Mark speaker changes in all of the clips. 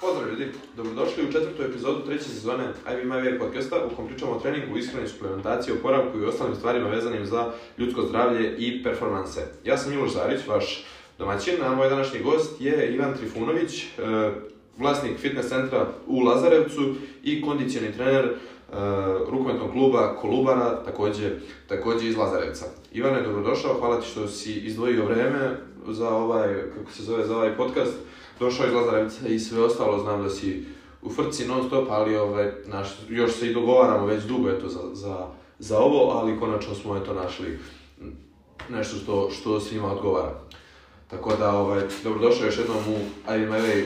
Speaker 1: Pozdrav ljudi, dobrodošli u četvrtu epizodu treće sezone IB My Way podcasta u kom pričamo o treningu, ishrani, suplementaciji, oporavku i ostalim stvarima vezanim za ljudsko zdravlje i performanse. Ja sam Miloš Zarić, vaš domaćin, a moj današnji gost je Ivan Trifunović, e, vlasnik fitness centra u Lazarevcu i kondicioni trener e, rukometnog kluba Kolubara, takođe, takođe iz Lazarevca. Ivane, dobrodošao, hvala ti što si izdvojio vreme za ovaj, kako se zove, za ovaj podcast. Došao iz Lazarevca i sve ostalo, znam da si u frci non stop, ali ovaj, naš, još se i dogovaramo već dugo eto, za, za, za ovo, ali konačno smo eto našli nešto što, što svima odgovara. Tako da, ovaj, dobrodošao još jednom u I My Way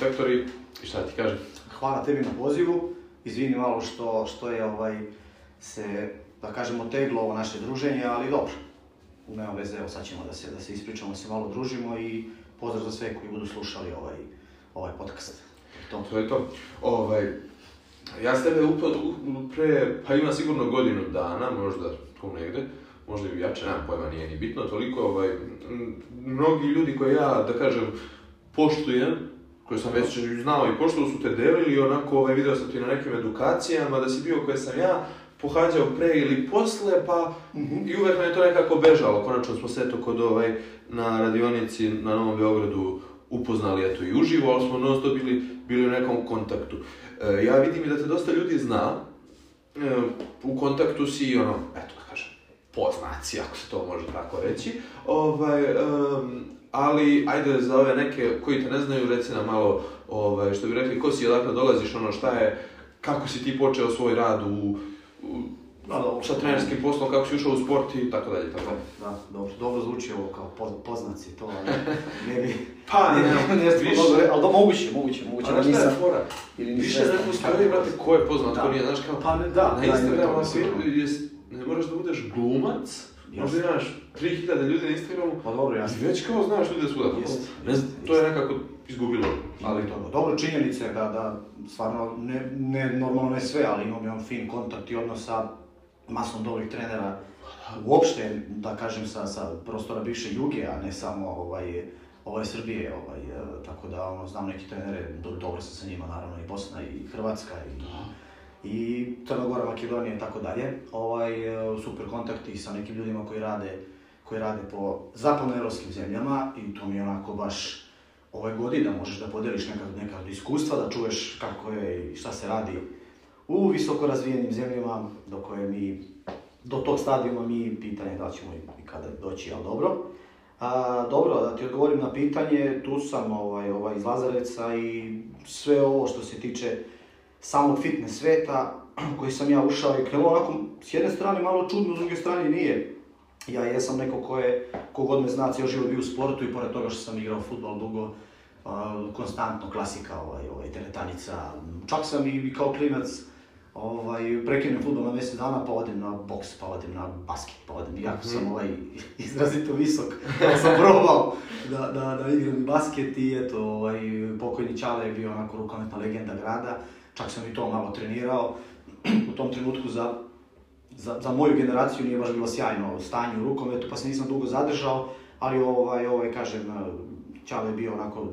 Speaker 1: Factory i šta ti kažem?
Speaker 2: Hvala tebi na pozivu. Izvini malo što, što je ovaj, se, da kažemo, teglo ovo naše druženje, ali dobro. Nema veze, evo sad ćemo da se, da se ispričamo, da se malo družimo i pozdrav za sve koji budu slušali ovaj, ovaj podcast.
Speaker 1: To. to je to. Ovaj, ja s tebe upad pre, pa ima sigurno godinu dana, možda tu negde, možda i jače, nemam pojma, nije ni bitno, toliko, ovaj, mnogi ljudi koje ja, da kažem, poštujem, koje sam već znao i pošto su te delili, onako, ovaj, video sam ti na nekim edukacijama, da si bio koje sam ja, pohađao pre ili posle, pa mm -hmm. i uvek me je to nekako bežalo. Konačno smo se eto kod ovaj, na radionici na Novom Beogradu upoznali eto i uživo, ali smo non bili, bili u nekom kontaktu. E, ja vidim i da te dosta ljudi zna, e, u kontaktu si ono, eto da kažem, poznaci, ako se to može tako reći, ovaj, um, ali ajde za ove neke koji te ne znaju, reci nam malo, ovaj, što bi rekli, ko si, odakle dolaziš, ono šta je, kako si ti počeo svoj rad u
Speaker 2: Da, dobro.
Speaker 1: sa trenerskim poslom, kako si ušao u sport i tako dalje, tako dalje.
Speaker 2: Da, dobro, dobro zvuči ovo kao poz, to, ali ne bi...
Speaker 1: Pa,
Speaker 2: ne,
Speaker 1: ne,
Speaker 2: ne, ne,
Speaker 1: više-
Speaker 2: dobro, ali da moguće, moguće, moguće, da nisam...
Speaker 1: fora?
Speaker 2: Ili nisam
Speaker 1: Više ne postoji, brate, ko je poznat,
Speaker 2: Da.
Speaker 1: ko nije, znaš kao...
Speaker 2: Pa ne, da,
Speaker 1: na
Speaker 2: da,
Speaker 1: Instagramu,
Speaker 2: sigurno.
Speaker 1: je, ne moraš da budeš glumac, možda imaš 3000 ljudi na Instagramu,
Speaker 2: Pa dobro, ja
Speaker 1: i već kao znaš ljude svuda. tako.
Speaker 2: Jest,
Speaker 1: Ne znam, to je nekako izgubilo.
Speaker 2: Ali dobro, dobro činjenica je da, da stvarno, ne, ne, normalno ne sve, ali imam jedan fin kontakt i odnos sa masom dobrih trenera, uopšte, da kažem, sa, sa prostora bivše Juge, a ne samo ovaj, ovaj Srbije, ovaj, e, tako da ono, znam neki trenere, do, dobro sam sa njima, naravno, i Bosna, i Hrvatska, i, i Crna Gora, Makedonija i tako dalje. Ovaj, e, super kontakti sa nekim ljudima koji rade, koji rade po zapadnoevropskim zemljama i to mi je onako baš ove godine možeš da podeliš neka, neka iskustva, da čuješ kako je i šta se radi u visoko razvijenim zemljama do koje mi, do tog stadijuma mi pitanje da ćemo i kada doći, ali dobro. A, dobro, da ti odgovorim na pitanje, tu sam ovaj, ovaj, iz Lazarevca i sve ovo što se tiče samog fitness sveta koji sam ja ušao i krenuo onako s jedne strane malo čudno, s druge strane nije. Ja jesam neko ko je, kogod me zna, cijel život bio u sportu i pored toga što sam igrao futbol dugo, konstantno klasika, ovaj, ovaj, teletanica. Čak sam i, i kao klinac ovaj, prekinem futbol na mjesec dana, pa odem na boks, pa odem na basket, pa odem, iako sam ovaj, izrazito visok, ali sam probao da, da, da igram i basket i eto, ovaj, pokojni Čale je bio onako rukometna legenda grada, čak sam i to malo trenirao. U tom trenutku za za, za moju generaciju nije baš bilo sjajno stanje u rukometu, pa se nisam dugo zadržao, ali ovaj, ovaj, kažem, Ćale je bio onako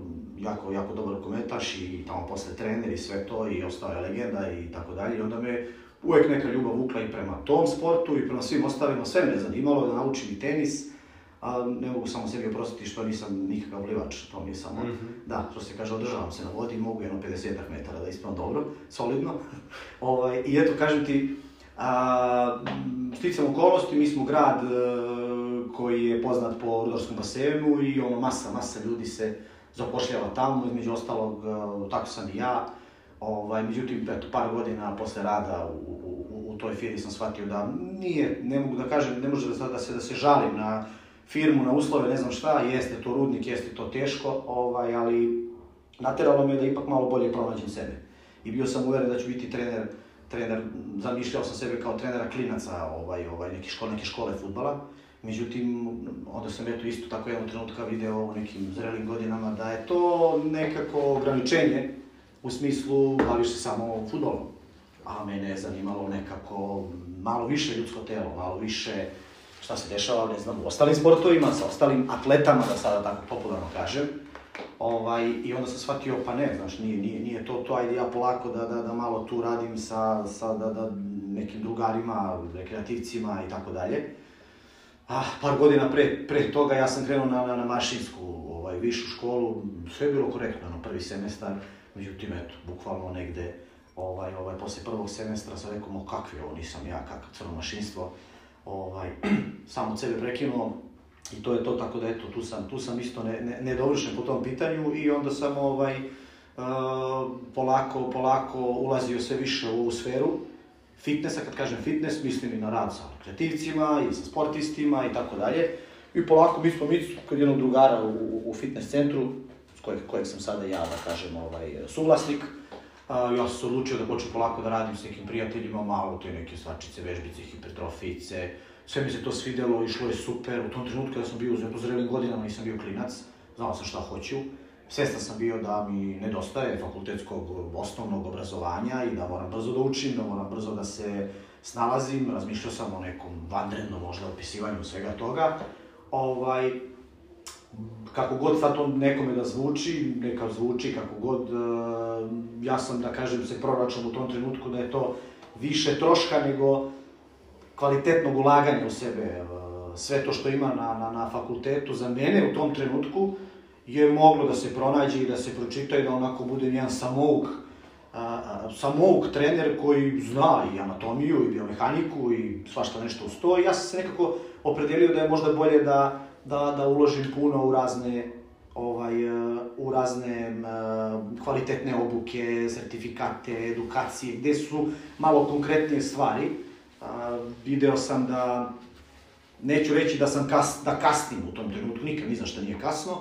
Speaker 2: jako, jako dobar rukometaš i tamo posle trener i sve to i ostao je legenda i tako dalje. I onda me uvek neka ljubav vukla i prema tom sportu i prema svim ostalima, sve me zanimalo da naučim i tenis, a ne mogu samo sebi oprostiti što nisam nikakav plivač, to mi je samo,
Speaker 1: Mhm.
Speaker 2: da, što se kaže, održavam se na vodi, mogu jedno 50 metara da ispavam dobro, solidno. ovaj, I eto, kažem ti, A, sticam okolnosti, mi smo grad e, koji je poznat po rudarskom basenu i ono masa, masa ljudi se zapošljava tamo, između ostalog, e, tako sam i ja. Ovaj, međutim, eto, par godina posle rada u, u, u, toj firmi sam shvatio da nije, ne mogu da kažem, ne može da, da, se, da se žalim na firmu, na uslove, ne znam šta, jeste to rudnik, jeste to teško, ovaj, ali nateralo me da ipak malo bolje pronađem sebe. I bio sam uveren da ću biti trener trener, zamišljao sam sebe kao trenera klinaca ovaj, ovaj, neke škole, neke škole futbala. Međutim, onda sam eto isto tako jednog trenutka video u nekim zrelim godinama da je to nekako ograničenje u smislu baviš se samo futbolom. A mene je zanimalo nekako malo više ljudsko telo, malo više šta se dešava, ne znam, u ostalim sportovima, sa ostalim atletama, da sada tako popularno kažem. Ovaj, I onda sam shvatio, pa ne, znaš, nije, nije, nije to to, ajde ja polako da, da, da malo tu radim sa, sa da, da, nekim drugarima, rekreativcima i tako dalje. Ah, par godina pre, pre toga ja sam krenuo na, na, na mašinsku ovaj, višu školu, sve je bilo korektno, no, prvi semestar, međutim, eto, bukvalno negde, ovaj, ovaj, posle prvog semestra sam rekao, kakvi ovo, nisam ja, kakav crno mašinstvo, ovaj, sam od sebe prekinuo, I to je to, tako da eto, tu sam, tu sam isto ne, ne, nedovršen po tom pitanju i onda sam ovaj, uh, polako, polako ulazio sve više u ovu sferu fitnessa, kad kažem fitness, mislim i na rad sa kreativcima i sa sportistima i tako dalje. I polako mi smo mi kod jednog drugara u, u fitness centru, s kojeg, kojeg sam sada ja, da kažem, ovaj, suvlasnik, a, ja sam se odlučio da počnem polako da radim s nekim prijateljima, malo te neke svačice, vežbice, hipertrofice, sve mi se to svidelo, išlo je super, u tom trenutku kada sam bio u zrelim godinama, nisam bio klinac, znao sam šta hoću, svestan sam bio da mi nedostaje fakultetskog osnovnog obrazovanja i da moram brzo da učim, da moram brzo da se snalazim, razmišljao sam o nekom vanrednom možda opisivanju svega toga. Ovaj, kako god sad to nekome da zvuči, neka zvuči kako god, eh, ja sam da kažem se proračun u tom trenutku da je to više troška nego kvalitetnog ulaganja u sebe. Eh, sve to što ima na, na, na fakultetu za mene u tom trenutku je moglo da se pronađe i da se pročita i da onako bude jedan samouk, samouk trener koji zna i anatomiju i biomehaniku i svašta nešto uz to. Ja sam se nekako opredelio da je možda bolje da, da, da uložim puno u razne ovaj, u razne kvalitetne obuke, sertifikate, edukacije, gde su malo konkretnije stvari. video sam da, neću reći da sam kas, da kasnim u tom trenutku, nikad ni za šta nije kasno,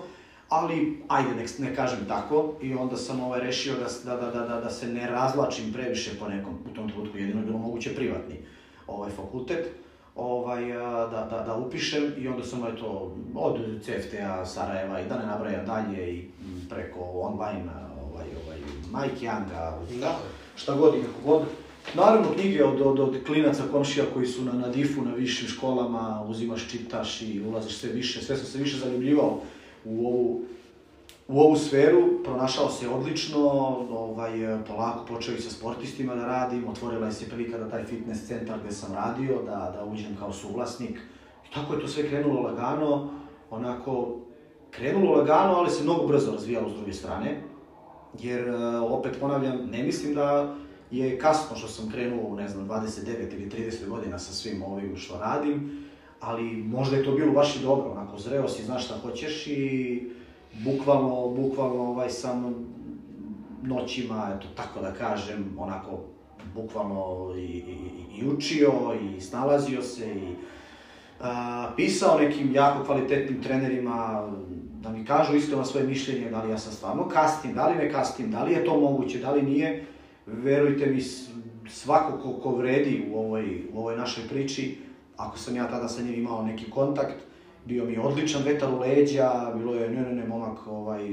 Speaker 2: ali ajde, nek, ne kažem tako, i onda sam ovaj, rešio da, da, da, da, da se ne razlačim previše po nekom, u tom trenutku jedino je bilo moguće privatni ovaj, fakultet, ovaj, da, da, da upišem i onda sam eto, od CFTA, Sarajeva i da ne nabrajam dalje i preko online, ovaj, ovaj, Mike Younga, da. šta god i kako god. Naravno, knjige od, od, od klinaca, komšija koji su na, na difu, na višim školama, uzimaš, čitaš i ulaziš sve više, sve sam se više zaljubljivao u ovu, u ovu sferu, pronašao se odlično, ovaj, polako počeo i sa sportistima da radim, otvorila je se prilika da taj fitness centar gde sam radio, da, da uđem kao suvlasnik. I tako je to sve krenulo lagano, onako, krenulo lagano, ali se mnogo brzo razvijalo s druge strane, jer, e, opet ponavljam, ne mislim da je kasno što sam krenuo ne znam, 29 ili 30 godina sa svim ovim što radim, ali možda je to bilo baš i dobro, onako, zreo si, znaš šta hoćeš i bukvalno, bukvalno ovaj, sam noćima, eto, tako da kažem, onako, bukvalno i, i, i učio i snalazio se i a, pisao nekim jako kvalitetnim trenerima da mi kažu iskreno svoje mišljenje, da li ja sam stvarno kastim, da li me kastim, da li je to moguće, da li nije. Verujte mi, svako ko, ko vredi u ovoj, u ovoj našoj priči, ako sam ja tada sa njim imao neki kontakt, bio mi odličan vetar u leđa, bilo je, ne, ne, ne, momak, ovaj,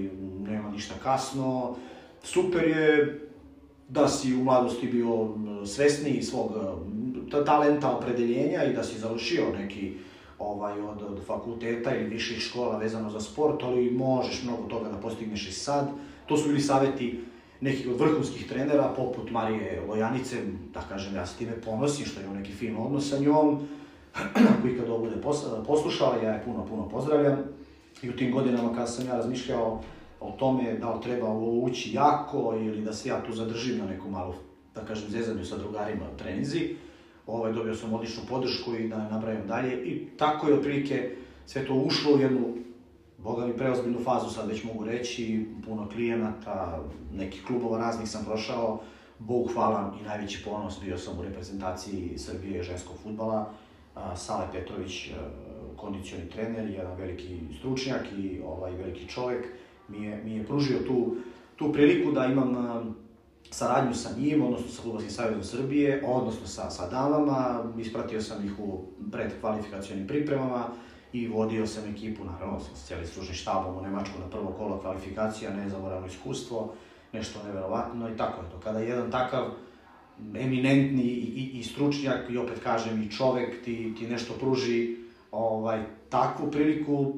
Speaker 2: nema ništa kasno, super je da si u mladosti bio svesniji svog talenta, opredeljenja i da si završio neki ovaj, od, od fakulteta ili viših škola vezano za sport, ali možeš mnogo toga da postigneš i sad. To su bili saveti nekih od vrhunskih trenera, poput Marije Lojanice, da kažem, ja se time ponosim što imam neki fin odnos sa njom, ako ikad ovo bude poslušala, ja je puno, puno pozdravljam. I u tim godinama kada sam ja razmišljao o tome da li treba ovo ući jako ili da se ja tu zadržim na neku malu, da kažem, zezanju sa drugarima u trenizi, ovaj, dobio sam odličnu podršku i da ne nabrajam dalje. I tako je otprilike sve to ušlo u jednu, boga mi, preozbiljnu fazu, sad već mogu reći, puno klijenata, nekih klubova raznih sam prošao, Bog hvala i najveći ponos, bio sam u reprezentaciji Srbije ženskog futbala, Sale Petrović, e, kondicioni trener, jedan veliki stručnjak i ovaj veliki čovek, mi je, mi je pružio tu, tu priliku da imam e, saradnju sa njim, odnosno sa Futbolskim savjezom Srbije, odnosno sa, sa damama, ispratio sam ih u predkvalifikacijonim pripremama i vodio sam ekipu, naravno, sa cijeli stručni štabom u Nemačku na prvo kolo kvalifikacija, nezaboravno iskustvo, nešto neverovatno i tako je to. Kada jedan takav eminentni i, i, i stručnjak i opet kažem i čovek ti, ti nešto pruži ovaj, takvu priliku,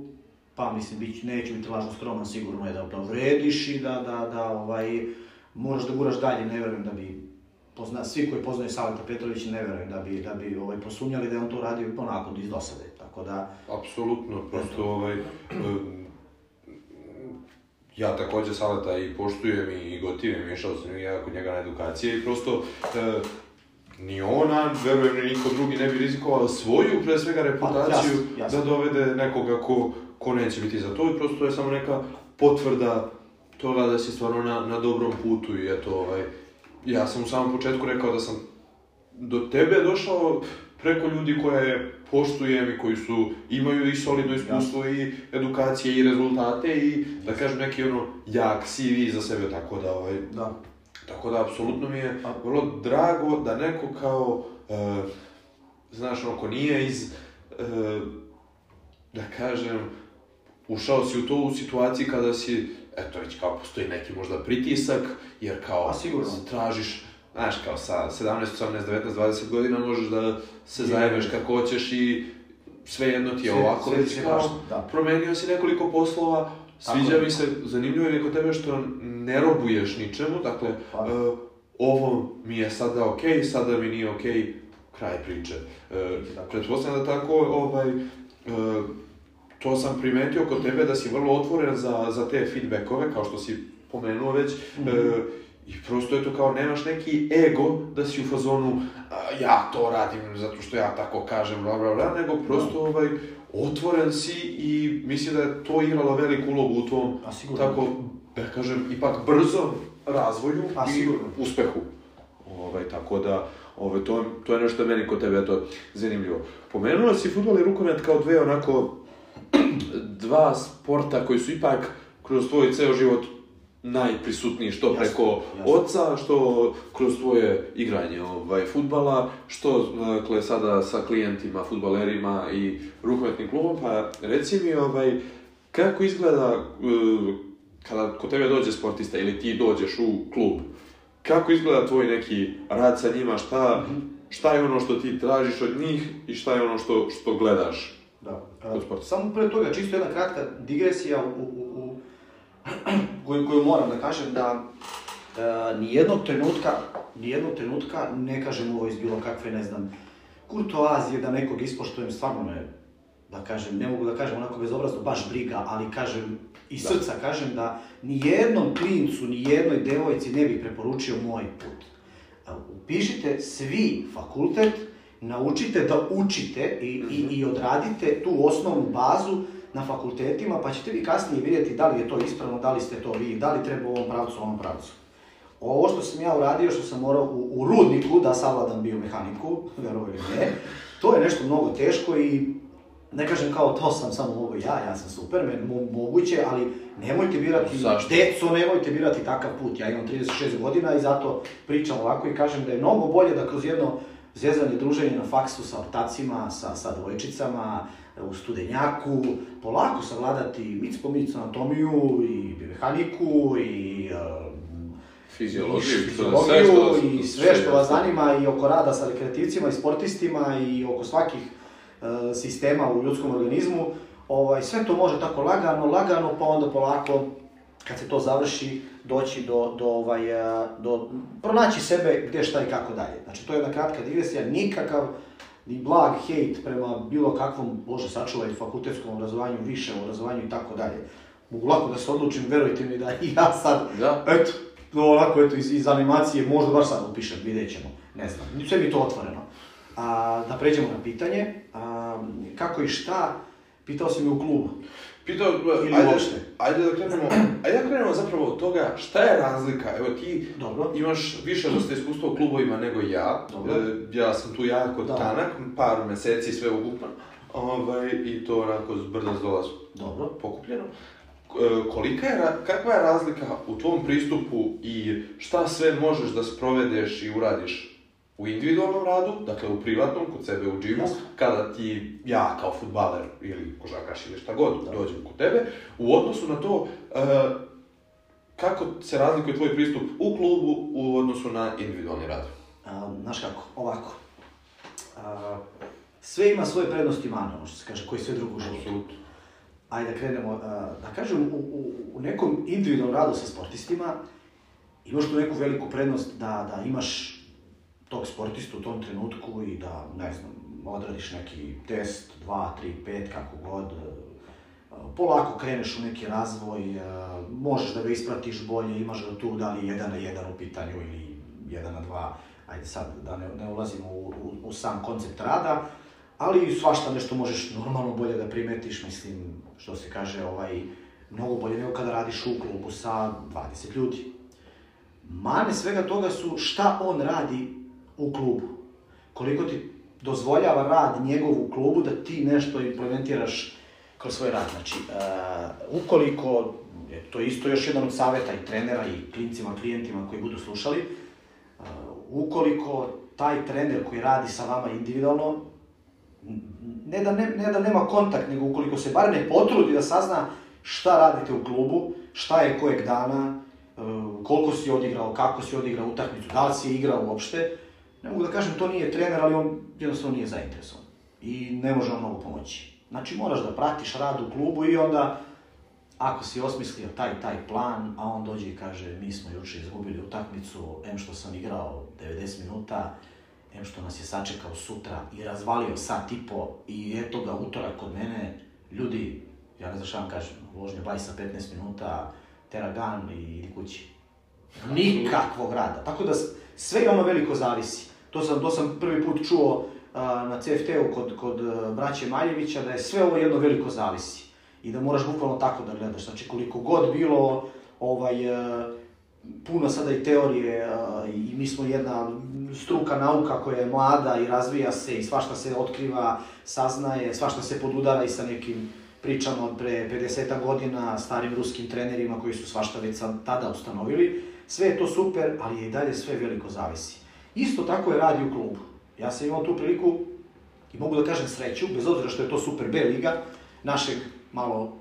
Speaker 2: pa mislim, bit, neće biti lažno skroman, sigurno je da, da vrediš i da, da, da ovaj, moraš da guraš dalje, ne verujem da bi pozna, svi koji poznaju Saleta Petrovića ne verujem da bi, da bi ovaj, posumnjali da je on to radio onako iz dosade, tako da...
Speaker 1: Apsolutno, prosto ovaj, ja takođe Saleta i poštujem i gotivim, išao sam i ja kod njega na edukacije i prosto uh, ni ona, verujem ni niko drugi ne bi rizikovao svoju, pre svega, reputaciju
Speaker 2: Pa, jasno, jasno.
Speaker 1: da dovede nekoga ko, ko neće biti za to i prosto je samo neka potvrda toga da si stvarno na, na dobrom putu i eto, ovaj, ja sam u samom početku rekao da sam do tebe došao preko ljudi koje poštujem i koji su, imaju i solidno iskustvo i edukacije i rezultate i da kažem neki ono jak CV za sebe, tako da ovaj,
Speaker 2: Da.
Speaker 1: tako da, apsolutno mi je vrlo drago da neko kao, e, znaš, ono, ko nije iz, e, da kažem, ušao si u to u situaciji kada si, eto, već kao postoji neki možda pritisak, jer kao,
Speaker 2: A, sigurno.
Speaker 1: tražiš, znaš, kao sa 17, 18, 19, 20 godina možeš da se
Speaker 2: Je.
Speaker 1: zajebeš kako hoćeš i svejedno ti je
Speaker 2: Sve-
Speaker 1: ovako,
Speaker 2: sve je
Speaker 1: kao,
Speaker 2: da.
Speaker 1: promenio si nekoliko poslova, sviđa mi se, zanimljivo je kod tebe što ne robuješ ničemu, dakle,
Speaker 2: Pa.
Speaker 1: e, ovo mi je sada okej, sada mi nije okej, kraj priče.
Speaker 2: Tako.
Speaker 1: pretpostavljam da tako, ovaj, e, to sam primetio kod tebe da si vrlo otvoren za, za te feedbackove, kao što si pomenuo već,
Speaker 2: Mhm.
Speaker 1: e, i prosto je to kao nemaš neki ego da si u fazonu a, ja to radim zato što ja tako kažem, bla bla bla, nego prosto ovaj, otvoren si i mislim da je to igralo veliku ulogu u tvom, tako, da kažem, ipak brzom razvoju
Speaker 2: A,
Speaker 1: i
Speaker 2: sigurno.
Speaker 1: uspehu. Ovaj, tako da, ovaj, to, to je nešto meni kod tebe eto, zanimljivo. Pomenula si futbol i rukomet kao dve onako dva sporta koji su ipak kroz tvoj ceo život najprisutniji, što preko
Speaker 2: jasno.
Speaker 1: oca, što kroz tvoje igranje ovaj, futbala, što dakle, sada sa klijentima, futbalerima i rukometnim klubom, pa reci mi ovaj, kako izgleda uh, kada kod tebe dođe sportista ili ti dođeš u klub, kako izgleda tvoj neki rad sa njima, šta, šta je ono što ti tražiš od njih i šta je ono što, što gledaš?
Speaker 2: Da.
Speaker 1: Kod.
Speaker 2: Samo pre toga, čisto jedna kratka digresija u, u, u, koju, koju moram da kažem da e, nijednog trenutka, nijednog trenutka ne kažem ovo iz bilo kakve, ne znam, kurtoazije da nekog ispoštujem, stvarno me, da kažem, ne mogu da kažem onako bezobrazno, baš briga, ali kažem, iz
Speaker 1: Da.
Speaker 2: srca kažem da nijednom klincu, nijednoj devojci ne bih preporučio moj put. A, Upišite svi fakultet, naučite da učite i, i, i odradite tu osnovnu bazu na fakultetima, pa ćete vi kasnije vidjeti da li je to ispravno, da li ste to vi, da li treba u ovom pravcu, u ovom pravcu. Ovo što sam ja uradio, što sam morao u, u rudniku da savladam biomehaniku, verovali ili ne, to je nešto mnogo teško i ne kažem kao to sam samo mogu ja, ja sam Superman, mo, moguće, ali nemojte birati,
Speaker 1: Zašto?
Speaker 2: deco, nemojte birati takav put. Ja imam 36 godina i zato pričam ovako i kažem da je mnogo bolje da kroz jedno zezanje, druženje na faksu sa ortacima, sa, sa dvojčicama, u studenjaku, polako savladati mic po mic anatomiju i biomehaniku i um,
Speaker 1: Fiziologiju,
Speaker 2: i fiziologiju
Speaker 1: što-
Speaker 2: i sve što vas zanima i oko rada sa rekreativcima i sportistima i oko svakih e, sistema u ljudskom organizmu. Ovaj, sve to može tako lagano, lagano, pa onda polako, kad se to završi, doći do, do, ovaj, e, do pronaći sebe gdje, šta i kako dalje. Znači, to je jedna kratka digresija, nikakav ni blag hejt prema bilo kakvom, bože sačuvaj, fakultetskom obrazovanju, višem obrazovanju i tako dalje. Mogu lako da se odlučim, verujte mi da i ja sad
Speaker 1: Da.
Speaker 2: Eto, to onako, eto, iz, iz animacije, možda baš sad upišem, vidjet ćemo, ne znam, sve mi to otvoreno. A, da pređemo na pitanje, a, kako i šta, pitao si me u klubu.
Speaker 1: Pitao,
Speaker 2: Ili
Speaker 1: ajde,
Speaker 2: uopšte?
Speaker 1: ajde da krenemo, ajde da krenemo zapravo od toga šta je razlika, evo ti
Speaker 2: Dobro.
Speaker 1: imaš više dosta iskustva u klubovima nego ja,
Speaker 2: Dobro.
Speaker 1: E, ja sam tu jako
Speaker 2: Da.
Speaker 1: tanak, par meseci sve ukupno, ovaj, i to onako zbrda zdola
Speaker 2: Dobro.
Speaker 1: pokupljeno. E, Kolika je, kakva je razlika u tvom pristupu i šta sve možeš da sprovedeš i uradiš u individualnom radu, dakle u privatnom, kod sebe u džimu,
Speaker 2: Jasno.
Speaker 1: kada ti, ja kao futbaler ili košarkaš ili šta god,
Speaker 2: Da.
Speaker 1: dođem kod tebe, u odnosu na to e, kako se razlikuje tvoj pristup u klubu u odnosu na individualni rad.
Speaker 2: A, znaš kako, ovako. A, sve ima svoje prednosti i mane, ono što se kaže, koji sve drugo u životu. Ajde da krenemo, da kažem, u, u, u nekom individualnom radu sa sportistima, imaš tu neku veliku prednost da, da imaš tog sportistu u tom trenutku i da, ne znam, odradiš neki test, 2, 3, 5, kako god, polako kreneš u neki razvoj, možeš da ga ispratiš bolje, imaš ga tu da li jedan na jedan u pitanju ili jedan na dva, ajde sad da ne, ne ulazimo u, u, u sam koncept rada, ali svašta nešto možeš normalno bolje da primetiš, mislim, što se kaže, ovaj, mnogo bolje nego kada radiš u klubu sa 20 ljudi. Mane svega toga su šta on radi u klubu. Koliko ti dozvoljava rad njegov u klubu da ti nešto implementiraš kroz svoj rad. Znači, uh, ukoliko, to je isto još jedan od saveta i trenera i klincima, klijentima koji budu slušali, uh, ukoliko taj trener koji radi sa vama individualno, ne da, ne, ne da nema kontakt, nego ukoliko se bar ne potrudi da sazna šta radite u klubu, šta je kojeg dana, koliko si odigrao, kako si odigrao utakmicu, da li si igrao uopšte, ne mogu da kažem to nije trener, ali on jednostavno nije zainteresovan. I ne može on mnogo pomoći. Znači moraš da pratiš rad u klubu i onda ako si osmislio taj taj plan, a on dođe i kaže mi smo juče izgubili utakmicu, em što sam igrao 90 minuta, em što nas je sačekao sutra i razvalio sat i po i eto ga utorak kod mene, ljudi, ja ne znam šta vam kažem, vožnja baj sa 15 minuta, teragan i idi kući. Nikakvog rada. Tako da sve ono veliko zavisi. To sam, to sam prvi put čuo a, na CFT-u kod, kod braće Maljevića, da je sve ovo jedno veliko zavisi. I da moraš bukvalno tako da gledaš. Znači, koliko god bilo ovaj, puno sada i teorije i mi smo jedna struka nauka koja je mlada i razvija se i svašta se otkriva, saznaje, svašta se podudara i sa nekim pričama od pre 50 godina, starim ruskim trenerima koji su svašta već tada ustanovili. Sve je to super, ali je i dalje sve veliko zavisi. Isto tako je radi u klubu. Ja sam imao tu priliku i mogu da kažem sreću, bez obzira što je to Super B liga, našeg malo,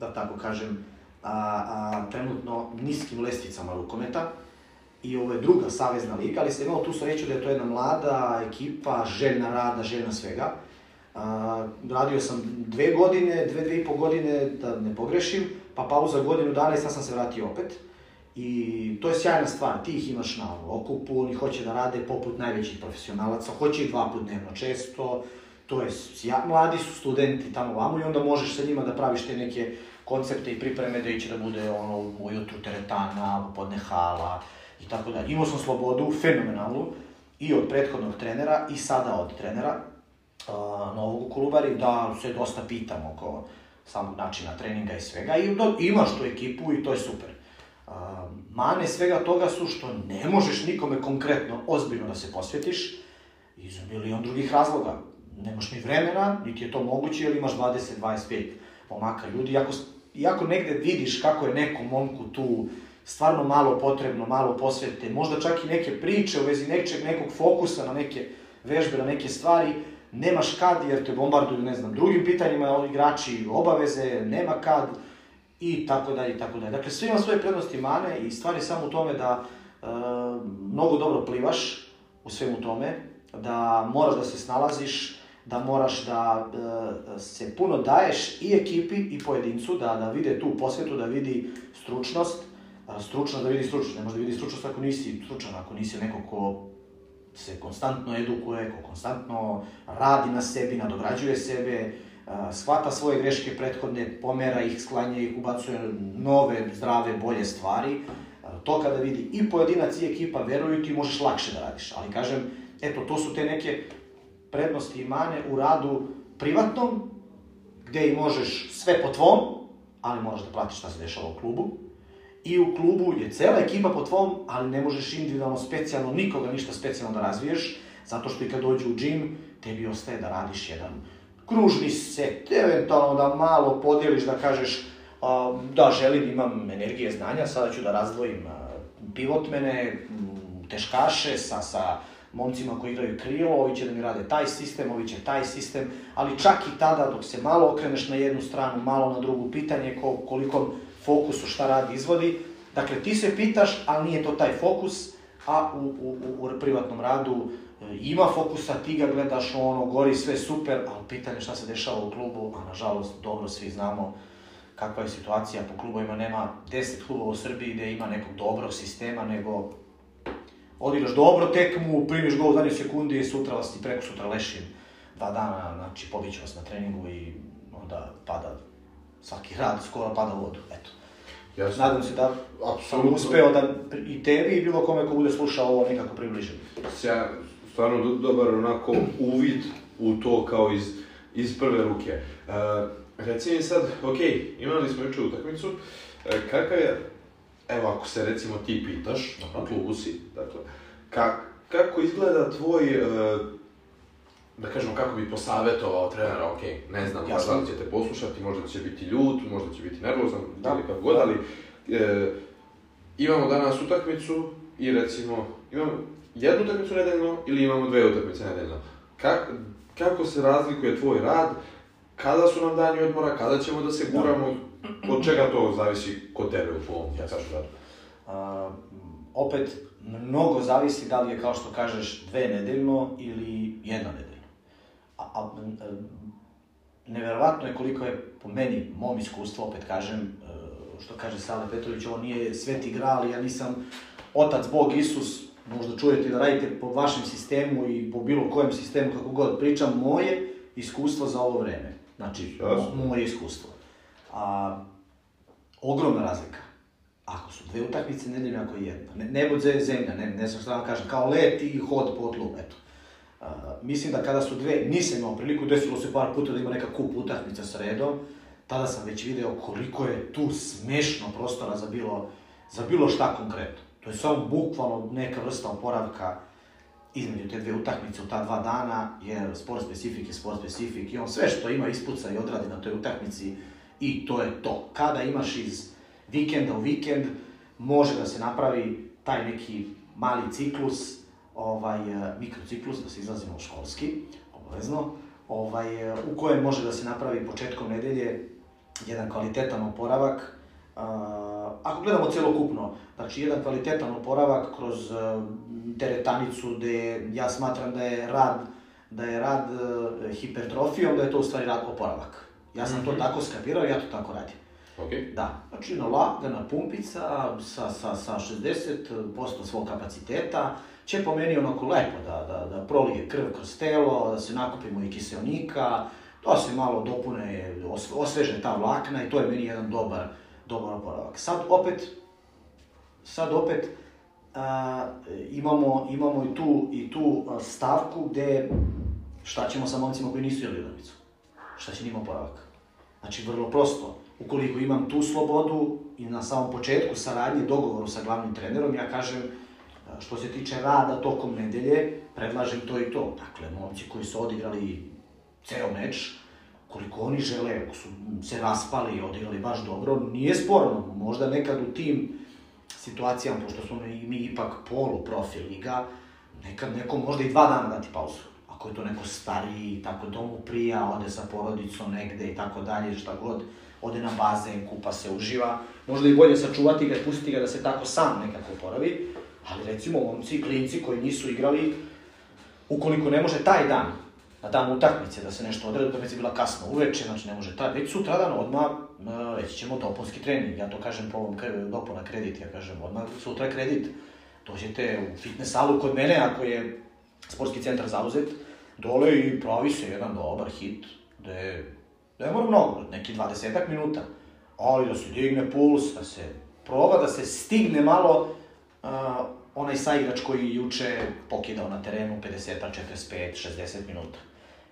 Speaker 2: da tako kažem, a, a, trenutno niskim lestvicama rukometa, i ovo je druga savezna liga, ali sam imao tu sreću da je to jedna mlada ekipa, željna rada, željna svega. A, radio sam dve godine, dve, dve i po godine, da ne pogrešim, pa pauza godinu dana i sad sam se vratio opet. I to je sjajna stvar, ti ih imaš na okupu, oni hoće da rade poput najvećih profesionalaca, hoće i dva put dnevno često, to je, ja, mladi su studenti tamo vamo i onda možeš sa njima da praviš te neke koncepte i pripreme da će da bude ono ujutru teretana, podne hala i tako dalje. Imao sam slobodu, fenomenalnu, i od prethodnog trenera i sada od trenera uh, novog u Kolubari, da se dosta pitam oko samog načina treninga i svega i imaš tu ekipu i to je super. Mane svega toga su što ne možeš nikome konkretno, ozbiljno da se posvetiš iz milion drugih razloga. Nemaš ni vremena, niti je to moguće, jer imaš 20-25 pomaka ljudi. Iako, iako negde vidiš kako je nekom momku tu stvarno malo potrebno, malo posvete, možda čak i neke priče u vezi nečeg, nekog fokusa na neke vežbe, na neke stvari, nemaš kad jer te bombarduju, ne znam, drugim pitanjima, igrači obaveze, nema kad, i tako dalje i tako dalje. Dakle, sve ima svoje prednosti mane i stvari samo u tome da e, mnogo dobro plivaš u svemu tome, da moraš da se snalaziš, da moraš da e, se puno daješ i ekipi i pojedincu, da, da vide tu posvetu, da vidi stručnost, stručno da vidi stručnost, ne može da vidi stručnost ako nisi stručan, ako nisi neko ko se konstantno edukuje, ko konstantno radi na sebi, nadograđuje sebe, shvata svoje greške prethodne, pomera ih, sklanja ih, ubacuje nove, zdrave, bolje stvari. To kada vidi i pojedinac i ekipa, veruju ti, možeš lakše da radiš. Ali kažem, eto, to su te neke prednosti i mane u radu privatnom, gde i možeš sve po tvom, ali moraš da platiš šta se dešava u klubu. I u klubu je cela ekipa po tvom, ali ne možeš individualno, specijalno, nikoga ništa specijalno da razviješ, zato što i kad dođu u džim, tebi ostaje da radiš jedan kružni set, eventualno da malo podijeliš, da kažeš da želim, imam energije znanja, sada ću da razdvojim pivotmene, teškaše sa, sa momcima koji igraju krilo, ovi će da mi rade taj sistem, ovi će taj sistem, ali čak i tada dok se malo okreneš na jednu stranu, malo na drugu, pitanje ko, kolikom fokusu šta radi izvodi, dakle ti se pitaš, ali nije to taj fokus, a u, u, u, u privatnom radu ima fokusa, ti ga gledaš, ono, gori sve super, ali pitanje šta se dešava u klubu, a nažalost, dobro svi znamo kakva je situacija po klubovima, nema 10 klubova u Srbiji gde ima nekog dobrog sistema, nego odigraš dobro tekmu, primiš gol u zadnjoj sekundi i sutra vas ti preko sutra lešim dva dana, znači pobiću vas na treningu i onda pada svaki rad, skoro pada u vodu, eto.
Speaker 1: Jasno.
Speaker 2: Nadam se da sam uspeo da i tebi i bilo kome ko bude slušao ovo nekako približim.
Speaker 1: Sja, stvarno do, dobar onako uvid u to kao iz, iz prve ruke. E, reci mi sad, ok, imali smo juče utakmicu, e, kakav je, evo ako se recimo ti pitaš, u klubu si, dakle, ka, kako izgleda tvoj, e, da kažemo, kako bi posavetovao trenera, ok, ne znam,
Speaker 2: Jasno.
Speaker 1: da li ćete poslušati, možda će biti ljut, možda će biti nervozan,
Speaker 2: Da.
Speaker 1: ili kako god, ali e, imamo danas utakmicu i recimo, imamo jednu utakmicu nedeljno ili imamo dve utakmice nedeljno. Kak, kako se razlikuje tvoj rad, kada su nam dani odmora, kada ćemo da se guramo, od čega to zavisi kod tebe u tvom, ja kažem radu?
Speaker 2: A, opet, mnogo zavisi da li je, kao što kažeš, dve nedeljno ili jedna nedeljno. A, a, a, neverovatno je koliko je, po meni, mom iskustvu, opet kažem, e, što kaže Sale Petrović, ovo nije sveti gral, ja nisam otac, Bog, Isus, možda čujete da radite po vašem sistemu i po bilo kojem sistemu, kako god pričam, moje iskustvo za ovo vreme. Znači,
Speaker 1: Jasno.
Speaker 2: mo- moje iskustvo. A, ogromna razlika. Ako su dve utakmice nedeljne, ako je jedna. Ne, nebo je zemlja, ne, ne znam šta vam kažem, kao let i hod po tlu, eto. A, mislim da kada su dve, nisam imao priliku, desilo se par puta da ima neka kup utakmica sa redom, tada sam već video koliko je tu smešno prostora za bilo, za bilo šta konkretno. To je samo bukvalno neka vrsta oporavka između te dve utakmice u ta dva dana, jer sport specifik je sport specifik i on sve što ima ispuca i odradi na toj utakmici i to je to. Kada imaš iz vikenda u vikend, može da se napravi taj neki mali ciklus, ovaj, e, mikrociklus, da se izlazimo u školski, obavezno, ovaj, e, u kojem može da se napravi početkom nedelje jedan kvalitetan oporavak, ako gledamo celokupno, znači jedan kvalitetan oporavak kroz e, teretanicu gde ja smatram da je rad da je rad e, hipertrofijom, da je to u stvari rad oporavak. Ja sam to tako skapirao, ja to tako radim.
Speaker 1: Ok?
Speaker 2: Da, znači jedna lagana pumpica sa, sa, sa 60% svog kapaciteta će po meni onako lepo da, da, da prolije krv kroz telo, da se nakupimo i kiselnika, da se malo dopune, os, osveže ta vlakna i to je meni jedan dobar, dobar oporavak. Sad opet, sad opet a, imamo, imamo i tu, i tu stavku gde šta ćemo sa momcima koji nisu jeli utakmicu? Šta će njima oporavak? Znači, vrlo prosto. Ukoliko imam tu slobodu i na samom početku saradnje, dogovoru sa glavnim trenerom, ja kažem, što se tiče rada tokom nedelje, predlažem to i to. Dakle, momci koji su odigrali ceo meč, koliko oni žele, ako su se raspali i odigrali baš dobro, nije sporno. Možda nekad u tim situacijama, pošto smo mi, mi ipak polu profil liga, nekad neko možda i dva dana dati pauzu. Ako je to neko stariji, tako domu prija, ode sa porodicom negde i tako dalje, šta god, ode na bazen, kupa se, uživa. Možda i bolje sačuvati ga i pustiti ga da se tako sam nekako oporavi. Ali recimo momci, klinci koji nisu igrali, ukoliko ne može taj dan, na dan utakmice, da se nešto odradi, utakmica je bila kasno uveče, znači ne može taj, već sutradan odmah e, reći ćemo dopunski trening, ja to kažem po ovom dopuna kredit, ja kažem odmah sutra kredit, dođete u fitness salu kod mene, ako je sportski centar zauzet, dole i pravi se jedan dobar hit, gde ne mora mnogo, neki 20 minuta, ali da se digne puls, da se proba, da se stigne malo uh, onaj saigrač koji juče pokidao na terenu 50, 45, 60 minuta.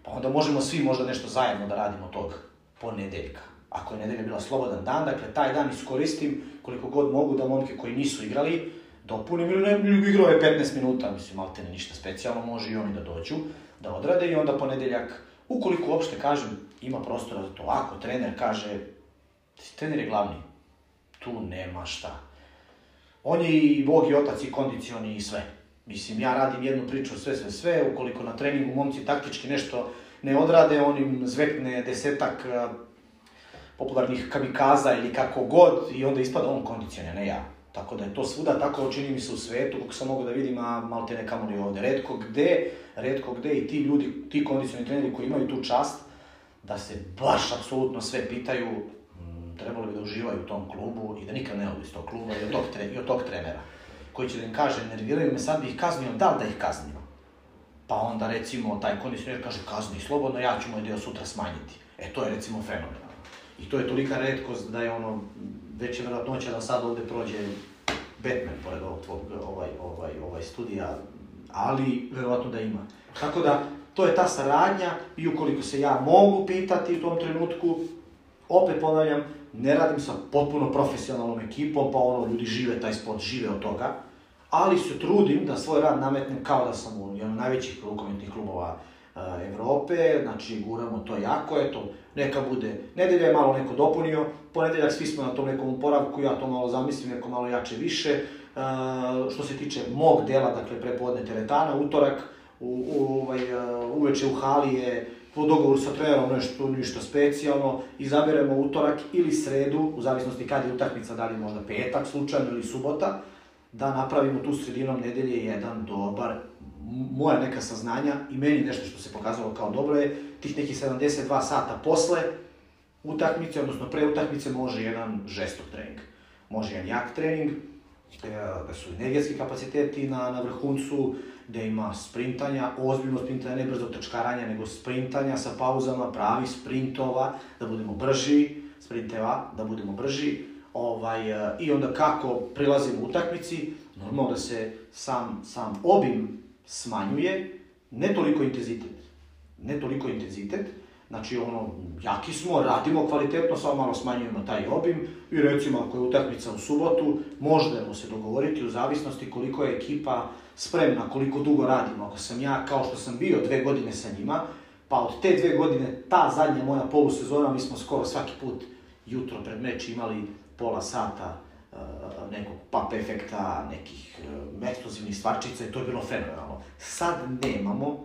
Speaker 2: Pa onda možemo svi možda nešto zajedno da radimo tog ponedeljka. Ako je nedelja bila slobodan dan, dakle taj dan iskoristim koliko god mogu da momke koji nisu igrali dopunim ili ne, ili igrao je 15 minuta, mislim, malte ne ništa specijalno, može i oni da dođu, da odrade i onda ponedeljak, ukoliko uopšte kažem, ima prostora za to, ako trener kaže, trener je glavni, tu nema šta. On je i bog i otac i kondicioni i sve. Mislim, ja radim jednu priču, sve, sve, sve, ukoliko na treningu momci taktički nešto ne odrade, on im zvekne desetak a, popularnih kamikaza ili kako god i onda ispada on kondicioni, a ne ja. Tako da je to svuda tako, čini mi se u svetu, kako sam mogu da vidim, a malo te nekamo li ovde. Redko gde, redko gde i ti ljudi, ti kondicioni treneri koji imaju tu čast, da se baš apsolutno sve pitaju, mm, trebalo bi da uživaju u tom klubu i da nikad ne odu iz tog kluba i od tog, tre, i od tog trenera. Koji će da im kaže, nerviraju me, sad bi ih kaznio, da li da ih kaznim? Pa onda recimo taj kondicioner kaže kazni slobodno, ja ću moj deo sutra smanjiti. E to je recimo fenomenalno. I to je tolika redkost da je ono, već je verovatnoća da sad ovde prođe Batman pored ovog tvog, ovaj, ovaj, ovaj studija, ali verovatno da ima. Tako da, to je ta saradnja i ukoliko se ja mogu pitati u tom trenutku, opet ponavljam, ne radim sa potpuno profesionalnom ekipom, pa ono, ljudi žive taj sport, žive od toga, ali se trudim da svoj rad nametnem kao da sam u jednom najvećih rukometnih klubova uh, Evrope, znači guramo to jako, eto, neka bude, nedelja je malo neko dopunio, ponedeljak svi smo na tom nekom uporavku, ja to malo zamislim, neko malo jače više, uh, što se tiče mog dela, dakle prepodne teretana, utorak, u, u, ovaj, uh, uveče u hali je po dogovoru sa trenerom nešto, ništa specijalno, izaberemo utorak ili sredu, u zavisnosti kad je utakmica, da li možda petak slučajno ili subota, da napravimo tu sredinom nedelje jedan dobar, moja neka saznanja i meni nešto što se pokazalo kao dobro je, tih nekih 72 sata posle utakmice, odnosno pre utakmice, može jedan žestok trening. Može jedan jak trening, da su energetski kapaciteti na, na vrhuncu, da ima sprintanja, ozbiljno sprintanja, ne brzo trčkaranja, nego sprintanja sa pauzama, pravi sprintova, da budemo brži, sprinteva, da budemo brži, ovaj, e, i onda kako prilazimo u utakmici, normalno da se sam, sam obim smanjuje, ne toliko intenzitet, ne toliko intenzitet, znači ono, jaki smo, radimo kvalitetno, samo malo smanjujemo taj obim i recimo ako je utakmica u subotu, možemo se dogovoriti u zavisnosti koliko je ekipa spremna, koliko dugo radimo. Ako sam ja, kao što sam bio dve godine sa njima, pa od te dve godine, ta zadnja moja polusezona, mi smo skoro svaki put jutro pred meč imali pola sata uh, nekog pap efekta, nekih uh, eksplozivnih stvarčica i to je bilo fenomenalno. Sad nemamo,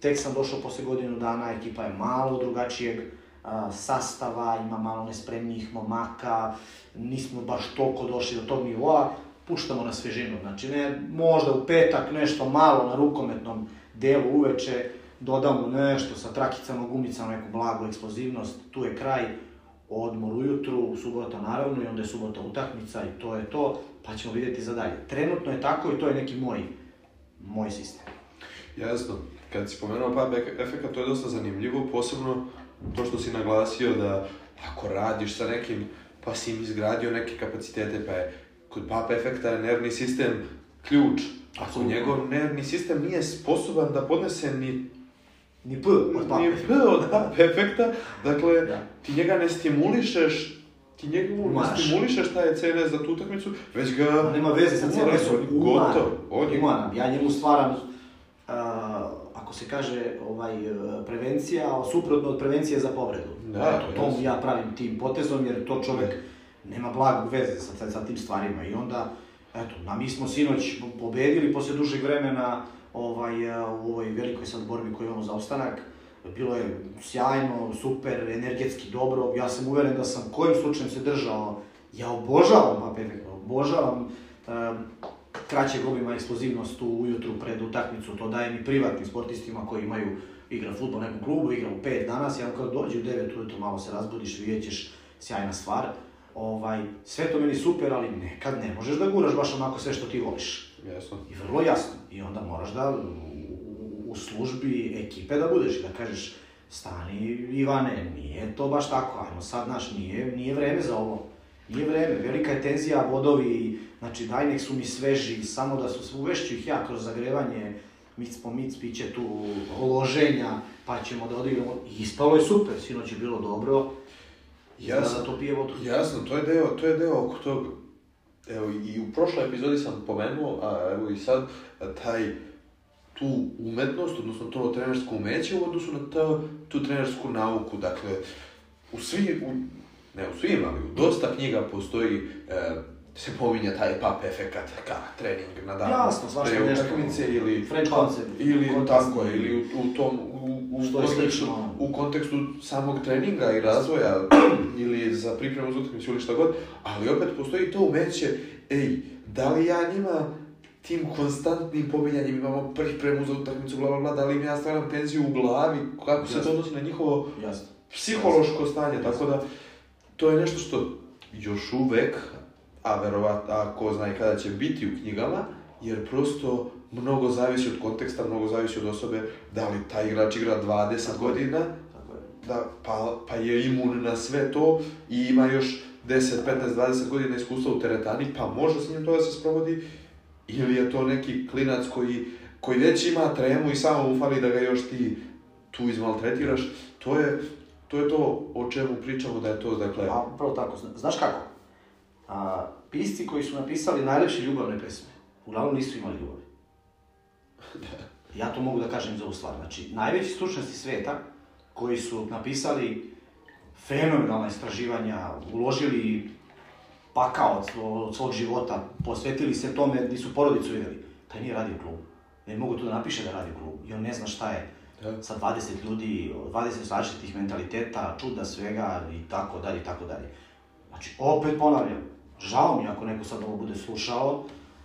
Speaker 2: tek sam došao posle godinu dana, ekipa je malo drugačijeg uh, sastava, ima malo nespremnijih momaka, nismo baš toliko došli do tog nivoa, puštamo na svežinu. Znači, ne, možda u petak nešto malo na rukometnom delu uveče, dodamo nešto sa trakicama, gumicama, neku blagu eksplozivnost, tu je kraj, odmor ujutru, subota naravno i onda je subota utakmica i to je to, pa ćemo videti za dalje. Trenutno je tako i to je neki moj, moj sistem.
Speaker 1: Jasno. Kad si pomenuo pub efekt, to je dosta zanimljivo, posebno to što si naglasio da ako radiš sa nekim, pa si im izgradio neke kapacitete, pa je kod pub efekta je nervni sistem ključ. Ako njegov nervni sistem nije sposoban da podnese ni
Speaker 2: Ni P od pub
Speaker 1: ni
Speaker 2: efekta.
Speaker 1: P od pub efekta, dakle,
Speaker 2: Da.
Speaker 1: ti njega ne stimulišeš, ti njega ne
Speaker 2: Umaraš.
Speaker 1: stimulišeš taj CNS za tu utakmicu, već ga...
Speaker 2: On nema veze sa CNS-om,
Speaker 1: on je Gotov, on je
Speaker 2: Umaram, ja njemu stvaram, uh, ako se kaže ovaj, uh, prevencija, suprotno od prevencije za povredu.
Speaker 1: Da,
Speaker 2: Eto, to
Speaker 1: jasno.
Speaker 2: ja pravim tim potezom, jer to čovek nema blagog veze sa, sa, tim stvarima. I onda, eto, na mi smo sinoć pobedili posle dužeg vremena ovaj, uh, u ovoj velikoj sad borbi koju imamo za opstanak. Bilo je sjajno, super, energetski dobro. Ja sam uveren da sam kojim slučajem se držao. Ja obožavam Pap Efekt, obožavam um, kraćeg obima eksplozivnost u ujutru pred utakmicu, to dajem i privatnim sportistima koji imaju igra futbol u nekom klubu, igra u 5 danas, ja kad dođe u 9 ujutru, malo se razbudiš, vidjet ćeš, sjajna stvar. Ovaj, sve to meni super, ali nekad ne možeš da guraš baš onako sve što ti voliš.
Speaker 1: Jasno.
Speaker 2: I vrlo jasno. I onda moraš da u, u službi ekipe da budeš i da kažeš stani Ivane, nije to baš tako, ajmo sad, znaš, nije, nije vreme za ovo. Nije vreme, velika je tenzija, vodovi, znači daj nek su mi sveži, samo da su, uvešću ih ja kroz zagrevanje, mic po mic, piće tu loženja, pa ćemo da odigramo. I ispalo je super, sinoć je bilo dobro,
Speaker 1: Jasno.
Speaker 2: da to pije vodu.
Speaker 1: Jasno, to je deo, to je deo oko tog, evo i u prošloj epizodi sam pomenuo, a evo i sad, taj, tu umetnost, odnosno to trenersko umeće u odnosu na to, tu trenersku nauku, dakle, u svi, u, ne u svim, ali u dosta knjiga postoji, e, se pominja taj pap efekat, ka trening na dan
Speaker 2: Jasno, svašta
Speaker 1: pre
Speaker 2: nešto.
Speaker 1: utakmice ili
Speaker 2: French
Speaker 1: pa,
Speaker 2: concept,
Speaker 1: ili
Speaker 2: kontekst.
Speaker 1: tako je, ili u, u tom u, u
Speaker 2: Što je
Speaker 1: kontekstu,
Speaker 2: slično.
Speaker 1: u kontekstu samog treninga i razvoja ili za pripremu za utakmicu ili šta god, ali opet postoji to umeće ej, da li ja njima tim konstantnim pobjeljanjem imamo pripremu za utakmicu, bla, bla, bla, da li im ja stvaram tenziju u glavi, kako se to
Speaker 2: Jasno.
Speaker 1: odnosi na njihovo
Speaker 2: Jasno.
Speaker 1: psihološko stanje, tako da to je nešto što još uvek, a verovatno, a ko zna i kada će biti u knjigama, jer prosto mnogo zavisi od konteksta, mnogo zavisi od osobe, da li taj igrač igra 20 godina,
Speaker 2: Tako je.
Speaker 1: da, pa, pa je imun na sve to i ima još 10, 15, 20 godina iskustva u teretani, pa može s njim to da se sprovodi, ili je to neki klinac koji, koji već ima tremu i samo mu fali da ga još ti tu izmaltretiraš, to je, to je to o čemu pričamo da je to, dakle,
Speaker 2: A, upravo tako. Zna- Znaš kako? A, pisci koji su napisali najlepše ljubavne pesme, uglavnom nisu imali ljubavi. Ja to mogu da kažem za ovu stvar. Znači, najveći stručnjaci sveta koji su napisali fenomenalna istraživanja, uložili pakao od, svo- od svog života, posvetili se tome gdje su porodicu vidjeli, taj nije radio u klubu. Ne mogu to da napiše da radi u klubu i on ne zna šta je
Speaker 1: Da.
Speaker 2: sa 20 ljudi, 20 različitih mentaliteta, čuda svega i tako dalje i tako dalje. Znači, opet ponavljam, žao mi ako neko sad ovo bude slušao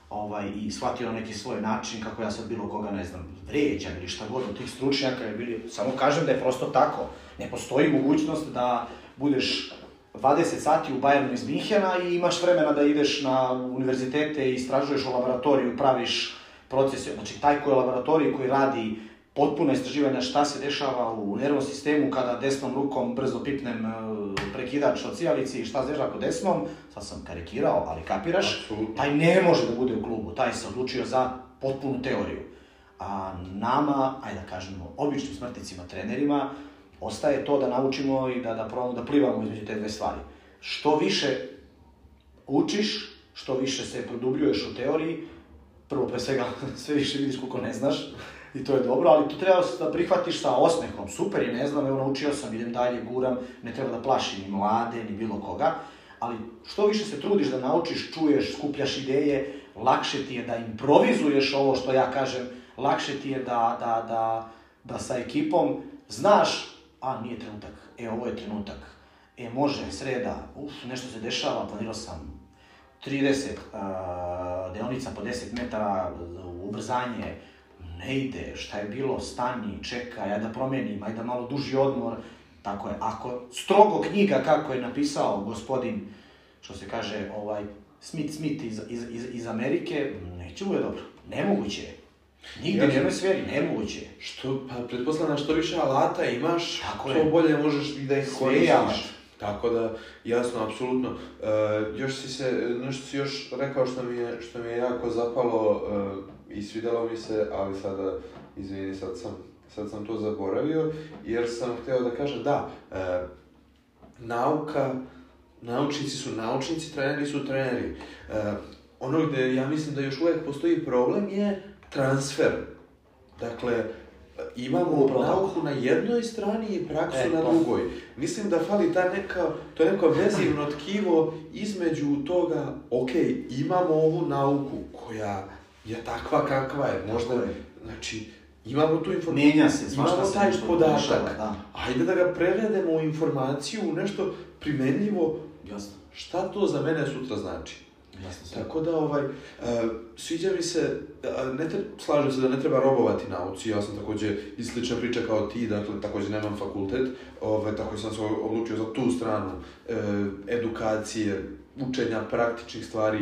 Speaker 2: ovaj, i shvatio na neki svoj način kako ja sad bilo koga, ne znam, vređam ili šta god od tih stručnjaka je bili, samo kažem da je prosto tako. Ne postoji mogućnost da budeš 20 sati u Bayernu iz Minhena i imaš vremena da ideš na univerzitete i istražuješ u laboratoriju, praviš procese. Znači, taj koji je u laboratoriji koji radi potpuno istraživanja šta se dešava u nervnom sistemu kada desnom rukom brzo pipnem prekidač od cijalici i šta dešava kod desnom, sad sam karikirao, ali kapiraš,
Speaker 1: Apsolutno.
Speaker 2: taj ne može da bude u klubu, taj se odlučio za potpunu teoriju. A nama, ajde da kažemo, običnim smrtnicima, trenerima, ostaje to da naučimo i da, da probamo da plivamo između te dve stvari. Što više učiš, što više se produbljuješ u teoriji, prvo pre svega sve više vidiš koliko ne znaš i to je dobro, ali to treba da prihvatiš sa osmehom. Super je, ne znam, evo naučio sam, idem dalje, guram, ne treba da plašim ni mlade, ni bilo koga, ali što više se trudiš da naučiš, čuješ, skupljaš ideje, lakše ti je da improvizuješ ovo što ja kažem, lakše ti je da, da, da, da sa ekipom znaš, a nije trenutak, e ovo je trenutak, e može, sreda, uf, nešto se dešava, planirao sam 30 uh, deonica po 10 metara, ubrzanje, ne ide, šta je bilo, stani, čekaj, ajde da promenim, ajde da malo duži odmor. Tako je, ako strogo knjiga kako je napisao gospodin, što se kaže, ovaj, Smith Smith iz, iz, iz, iz Amerike, neće bude dobro, nemoguće je. Nigde,
Speaker 1: Ja
Speaker 2: u sferi, nemoguće je.
Speaker 1: Što, pa pretpostavljam što više alata imaš,
Speaker 2: Tako
Speaker 1: to
Speaker 2: je.
Speaker 1: bolje možeš i da ih
Speaker 2: je
Speaker 1: koristiš. Tako da, jasno, apsolutno. E, još si se, nešto si još rekao što mi je, što mi je jako zapalo e, i svidelo mi se, ali sada, izvini, sad sam, sad sam to zaboravio, jer sam hteo da kažem, da, e, nauka, naučnici su naučnici, treneri su treneri. E, ono gde ja mislim da još uvek postoji problem je transfer. Dakle, imamo
Speaker 2: Upravo tako.
Speaker 1: nauku na jednoj strani i praksu
Speaker 2: E,
Speaker 1: na
Speaker 2: to.
Speaker 1: drugoj. Mislim da fali ta neka, to je neko vezivno tkivo između toga, ok, imamo ovu nauku koja je takva kakva je, možda,
Speaker 2: je.
Speaker 1: znači, imamo tu informaciju,
Speaker 2: Mijenja se,
Speaker 1: imamo
Speaker 2: se
Speaker 1: taj
Speaker 2: nešto
Speaker 1: podatak,
Speaker 2: da.
Speaker 1: ajde da ga prevedemo u informaciju, u nešto primenljivo,
Speaker 2: Jasno,
Speaker 1: šta to za mene sutra znači.
Speaker 2: jasno.
Speaker 1: Tako da, ovaj, e, sviđa mi se, e, ne tre, slažem se da ne treba robovati nauci, ja sam takođe i slična priča kao ti, dakle, takođe nemam fakultet, ovaj, tako sam se odlučio za tu stranu e, edukacije, učenja praktičnih stvari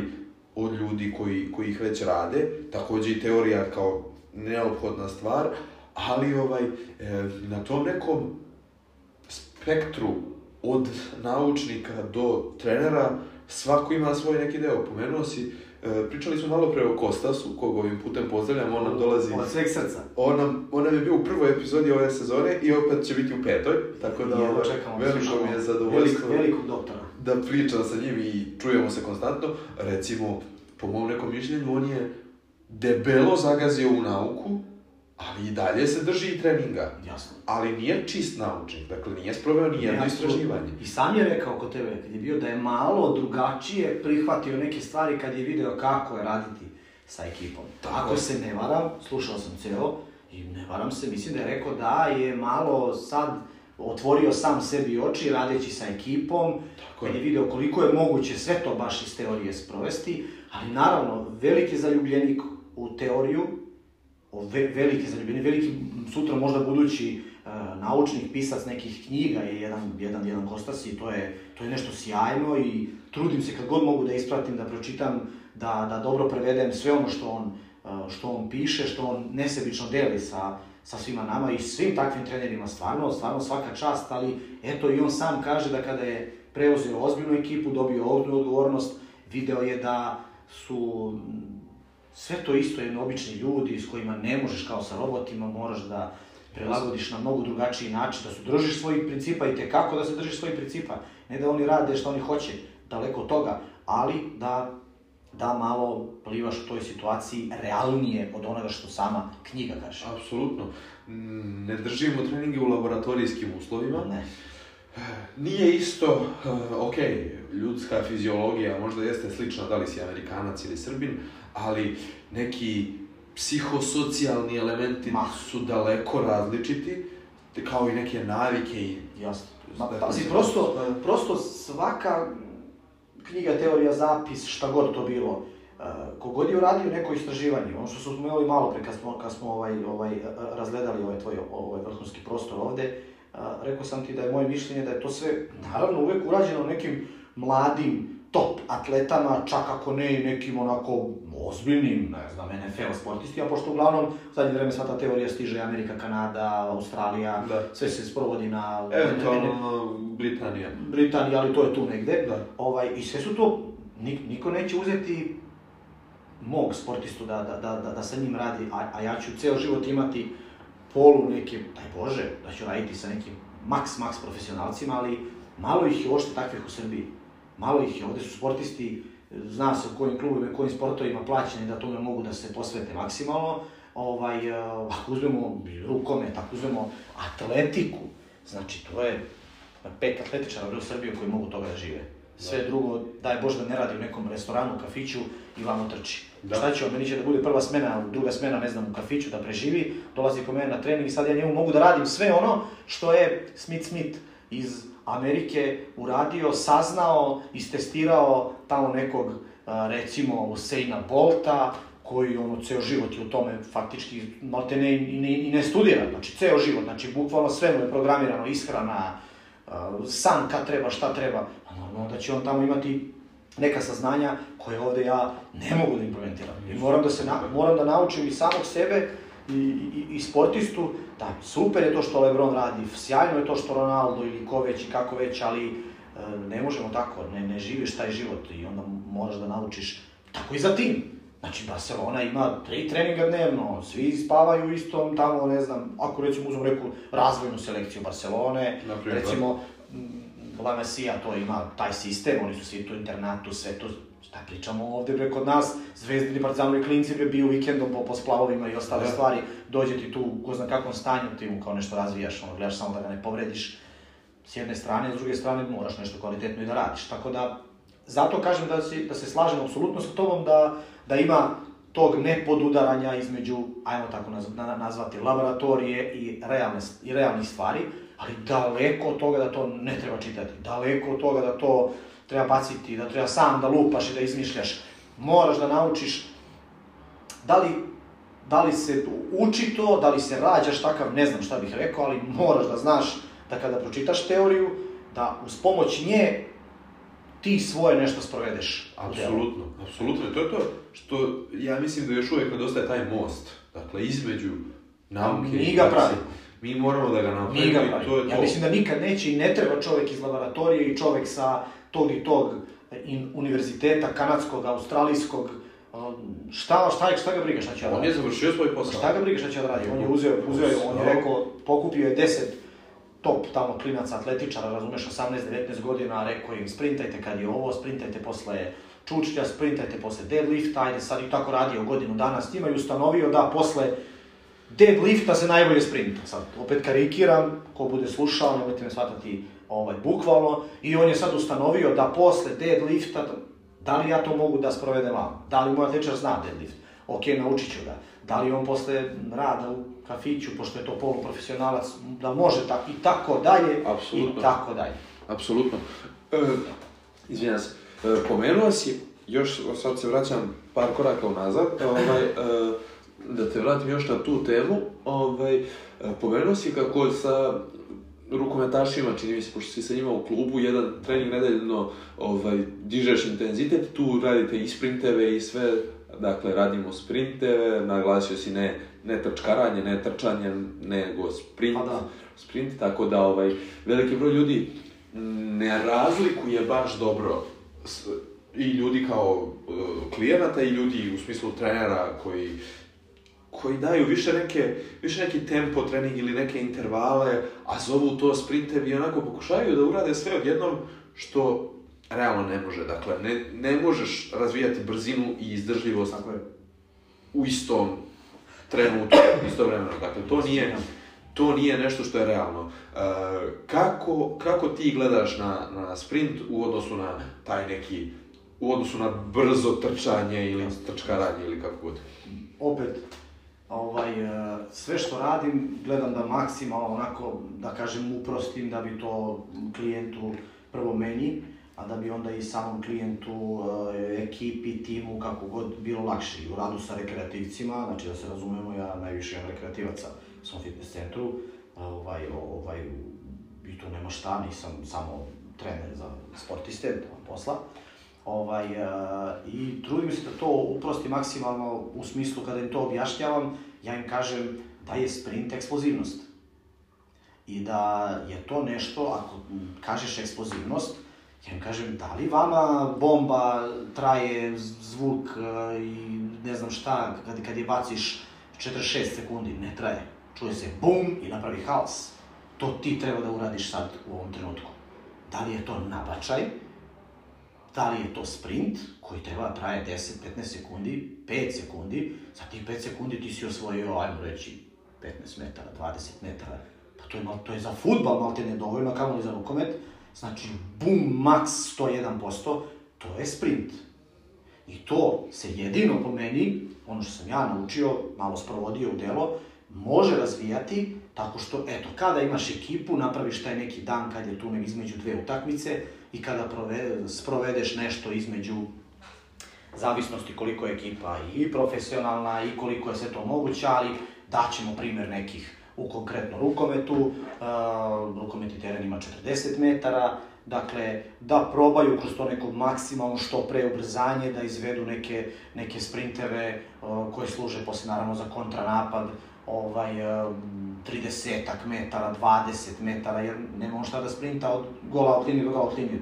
Speaker 1: od ljudi koji, koji ih već rade, takođe i teorija kao neophodna stvar, ali ovaj, e, na tom nekom spektru od naučnika do trenera, svako ima svoj neki deo. Pomenuo si, e, pričali smo malo pre o Kostasu, kog ovim putem pozdravljam, on nam dolazi,
Speaker 2: Od sveg srca.
Speaker 1: on nam, on nam je bio u prvoj epizodi ove sezone i opet će biti u petoj, tako da
Speaker 2: Jedva
Speaker 1: ovaj,
Speaker 2: čekamo da
Speaker 1: veliko mi je zadovoljstvo
Speaker 2: velik- Velikog doktora.
Speaker 1: Da pričam sa njim i čujemo se konstantno. Recimo, po mom nekom mišljenju, on je debelo zagazio u nauku, ali i dalje se drži i treninga.
Speaker 2: Jasno.
Speaker 1: Ali nije čist naučnik, dakle nije sproveo ni jedno istraživanje.
Speaker 2: I sam je rekao kod tebe, kad je bio da je malo drugačije prihvatio neke stvari kad je video kako je raditi sa ekipom.
Speaker 1: Tako
Speaker 2: Ako se ne varam, slušao sam ceo i ne varam se, mislim da je rekao da je malo sad otvorio sam sebi oči radeći sa ekipom,
Speaker 1: Tako
Speaker 2: kad
Speaker 1: je.
Speaker 2: je video koliko je moguće sve to baš iz teorije sprovesti, Ali naravno, veliki zaljubljenik u teoriju, ve, veliki zaljubljenik, veliki sutra možda budući uh, naučnik, pisac nekih knjiga je jedan, jedan, jedan Kostas i to je, to je nešto sjajno i trudim se kad god mogu da ispratim, da pročitam, da, da dobro prevedem sve ono što on, uh, što on piše, što on nesebično deli sa, sa svima nama i svim takvim trenerima, stvarno, stvarno svaka čast, ali eto i on sam kaže da kada je preuzeo ozbiljnu ekipu, dobio ozbiljnu odgovornost, video je da su sve to isto jedno obični ljudi s kojima ne možeš kao sa robotima, moraš da prilagodiš na mnogo drugačiji način, da se držiš svojih principa i tekako da se držiš svojih principa. Ne da oni rade što oni hoće, daleko od toga, ali da da malo plivaš u toj situaciji realnije od onoga što sama knjiga kaže.
Speaker 1: Apsolutno. Mm, Ne držimo treninge u laboratorijskim uslovima.
Speaker 2: Ne.
Speaker 1: Nije isto, uh, ok, ljudska fiziologija možda jeste slična da li si Amerikanac ili Srbin, ali neki psihosocijalni elementi
Speaker 2: Ma.
Speaker 1: su daleko različiti, kao i neke navike i
Speaker 2: Jasno. Ma, pazi,
Speaker 1: se-
Speaker 2: prosto, prosto svaka knjiga, teorija, zapis, šta god to bilo, uh, kogod je uradio neko istraživanje, ono što smo spomenuli malo pre kad smo, kad smo ovaj, ovaj, razgledali ovaj tvoj ovaj vrhunski prostor ovde, uh, rekao sam ti da je moje mišljenje da je to sve, naravno, uvek urađeno nekim mladim top atletama, čak ako ne i nekim onako ozbiljnim, ne znam, NFL sportistima, pošto uglavnom u zadnje vreme sva ta teorija stiže Amerika, Kanada, Australija,
Speaker 1: Da.
Speaker 2: sve se sprovodi na...
Speaker 1: eventualno Britanija.
Speaker 2: Britanija, ali to je tu negde.
Speaker 1: Da.
Speaker 2: Ovaj, I sve su to, nik, niko neće uzeti mog sportistu da, da, da, da, da sa njim radi, a, a ja ću ceo život imati polu neke, daj Bože, da ću raditi sa nekim maks, maks profesionalcima, ali malo ih je ošte takvih u Srbiji. Malo ih je, ovde su sportisti, zna se u kojim klubima, kojim sportovima plaćeni da tome mogu da se posvete maksimalno. Ovaj, eh, ako uzmemo rukomet, ako uzmemo atletiku, znači to je pet atletičara u Srbiji koji mogu toga da žive. Sve drugo, daj Bože da ne radi u nekom restoranu, kafiću i vamo trči.
Speaker 1: Da.
Speaker 2: Šta će on, meni će da bude prva smena, druga smena, ne znam, u kafiću, da preživi, dolazi kod mene na trening i sad ja njemu mogu da radim sve ono što je Smith Smith iz Amerike uradio, saznao, istestirao tamo nekog, recimo, Usaina Bolta, koji ono ceo život je u tome faktički malte ne, i, ne, i ne studira, znači ceo život, znači bukvalno sve mu je programirano, ishrana, san kad treba, šta treba, normalno da će on tamo imati neka saznanja koje ovde ja ne mogu da implementiram. I moram da se na, moram da naučim i samog sebe i, i, i sportistu da super je to što Lebron radi, sjajno je to što Ronaldo ili ko već i kako već, ali e, ne možemo tako, ne, ne živiš taj život i onda moraš da naučiš tako i za tim. Znači, Barcelona ima tri treninga dnevno, svi spavaju u istom tamo, ne znam, ako recimo uzmemo neku razvojnu selekciju Barcelone,
Speaker 1: Naprimjer,
Speaker 2: recimo mm, La Masia to ima taj sistem, oni su svi tu internatu, sve to, šta pričamo ovde bre kod nas, zvezdini partizanovi klinci bre bio vikendom po, po splavovima i ostale
Speaker 1: Da.
Speaker 2: stvari, dođe ti tu ko zna kakvom stanju, ti mu kao nešto razvijaš, ono, gledaš samo da ga ne povrediš, s jedne strane, s druge strane moraš nešto kvalitetno i da radiš, tako da, zato kažem da, si, da se slažem apsolutno sa tobom da, da ima tog nepodudaranja između, ajmo tako naz, na, nazvati, laboratorije i, realne, i realnih stvari, ali daleko od toga da to ne treba čitati, daleko od toga da to treba baciti, da treba sam da lupaš i da izmišljaš. Moraš da naučiš da li, da li se uči to, da li se rađaš takav, ne znam šta bih rekao, ali moraš da znaš da kada pročitaš teoriju, da uz pomoć nje ti svoje nešto sprovedeš.
Speaker 1: Apsolutno, apsolutno. To je to što ja mislim da još uvijek nedostaje taj most. Dakle, između nauke
Speaker 2: Mi
Speaker 1: i
Speaker 2: ga pravimo.
Speaker 1: Mi moramo da ga napravimo
Speaker 2: Mi ga
Speaker 1: i to je to.
Speaker 2: Ja mislim da nikad neće i ne treba čovek iz laboratorije i čovek sa tog i tog in, univerziteta, kanadskog, australijskog, šta, šta, šta ga briga šta će da
Speaker 1: On
Speaker 2: radi?
Speaker 1: je završio svoj posao.
Speaker 2: Šta ga briga šta će da radi? On je uzeo, uzeo on je rekao, pokupio je 10 top tamo klinaca, atletičara, razumeš, 18-19 godina, rekao im sprintajte kad je ovo, sprintajte posle čučlja, sprintajte posle deadlifta, ajde sad i tako radio godinu dana s njima i ustanovio da posle deadlifta se najbolje sprinta. Sad, opet karikiram, ko bude slušao, nemojte me shvatati ovaj, bukvalno, i on je sad ustanovio da posle deadlifta, da li ja to mogu da sprovedem vam? Da li moj atletičar zna deadlift? Ok, naučit ću ga. Da li on posle rada u kafiću, pošto je to poluprofesionalac, da može tako i tako dalje,
Speaker 1: Apsolutno.
Speaker 2: i tako dalje.
Speaker 1: Apsolutno. E, izvinjam se. E, pomenuo si još sad se vraćam par koraka unazad, ovaj, uh, da te vratim još na tu temu, ovaj, pomenuo si kako sa rukometašima, čini mi se, pošto si sa njima u klubu, jedan trening nedeljno ovaj, dižeš intenzitet, tu radite i sprinteve i sve, dakle, radimo sprinteve, naglasio si ne, ne trčkaranje, ne trčanje, nego sprint,
Speaker 2: da.
Speaker 1: sprint, tako da ovaj, veliki broj ljudi ne razlikuje baš dobro i ljudi kao uh, klijenata i ljudi u smislu trenera koji koji daju više neke, više neki tempo trening ili neke intervale, a zovu to sprintevi i onako pokušavaju da urade sve odjednom što realno ne može. Dakle, ne, ne možeš razvijati brzinu i izdržljivost
Speaker 2: Tako je.
Speaker 1: u istom trenutku, istovremeno. Dakle, to nije, to nije nešto što je realno. E, kako, kako ti gledaš na, na sprint u odnosu na taj neki, u odnosu na brzo trčanje ili trčkaranje ili kako god?
Speaker 2: opet, ovaj, e, sve što radim, gledam da maksimalno onako, da kažem, uprostim da bi to klijentu, prvo meni, a da bi onda i samom klijentu, e, ekipi, timu, kako god bilo lakše. I u radu sa rekreativcima, znači da se razumemo, ja najviše imam rekreativaca u svom fitness centru, ovaj, ovaj, i tu nema šta, nisam samo trener za sportiste, to posla. Ovaj, e, I trudim se da to uprosti maksimalno u smislu kada im to objašnjavam, ja im kažem da je sprint eksplozivnost. I da je to nešto, ako kažeš eksplozivnost, ja im kažem da li vama bomba traje zvuk e, i ne znam šta, kad, kad je baciš 46 sekundi, ne traje. Čuje se bum i napravi haos. To ti treba da uradiš sad u ovom trenutku. Da li je to nabačaj, da li je to sprint koji treba da traje 10, 15 sekundi, 5 sekundi, za tih 5 sekundi ti si osvojio, ajmo reći, 15 metara, 20 metara, pa to je, to je za futbal malte ne dovoljno, kamo li za rukomet, znači bum, maks 101%, to je sprint. I to se jedino po meni, ono što sam ja naučio, malo sprovodio u delo, može razvijati tako što, eto, kada imaš ekipu, napraviš taj neki dan kad je tu između dve utakmice i kada prove, sprovedeš nešto između zavisnosti koliko je ekipa i profesionalna i koliko je sve to moguće, ali daćemo primjer nekih u konkretno rukometu, uh, rukometni teren ima 40 metara, dakle, da probaju kroz to neko maksimalno što pre ubrzanje, da izvedu neke, neke sprinteve uh, koje služe posle naravno za kontranapad, ovaj, uh, 30 metara, 20 metara, jer nema on šta da sprinta od gola od linije do gola od linije,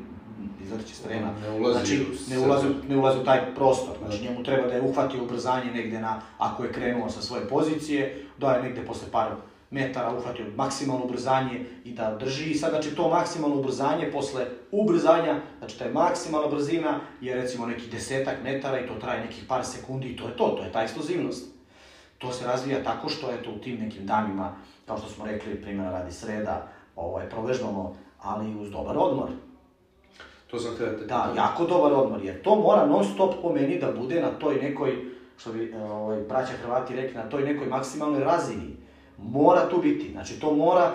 Speaker 2: izvrći s terena.
Speaker 1: Ne ulazi
Speaker 2: znači, ne ulazi, ne ulazi u taj prostor, znači njemu treba da je uhvatio ubrzanje negde na, ako je krenuo sa svoje pozicije, da je negde posle par metara uhvatio maksimalno ubrzanje i da drži. I sad znači to maksimalno ubrzanje posle ubrzanja, znači ta maksimalna brzina je recimo neki desetak metara i to traje nekih par sekundi i to je to, to je ta eksplozivnost. To se razvija tako što eto u tim nekim danima, kao što smo rekli, primjera radi sreda, ovaj, provežbamo, ali uz dobar odmor.
Speaker 1: To sam te...
Speaker 2: Da, jako dobar odmor, jer to mora non stop po meni da bude na toj nekoj, što bi e, ovaj, braća Hrvati rekli, na toj nekoj maksimalnoj razini. Mora tu biti, znači to mora,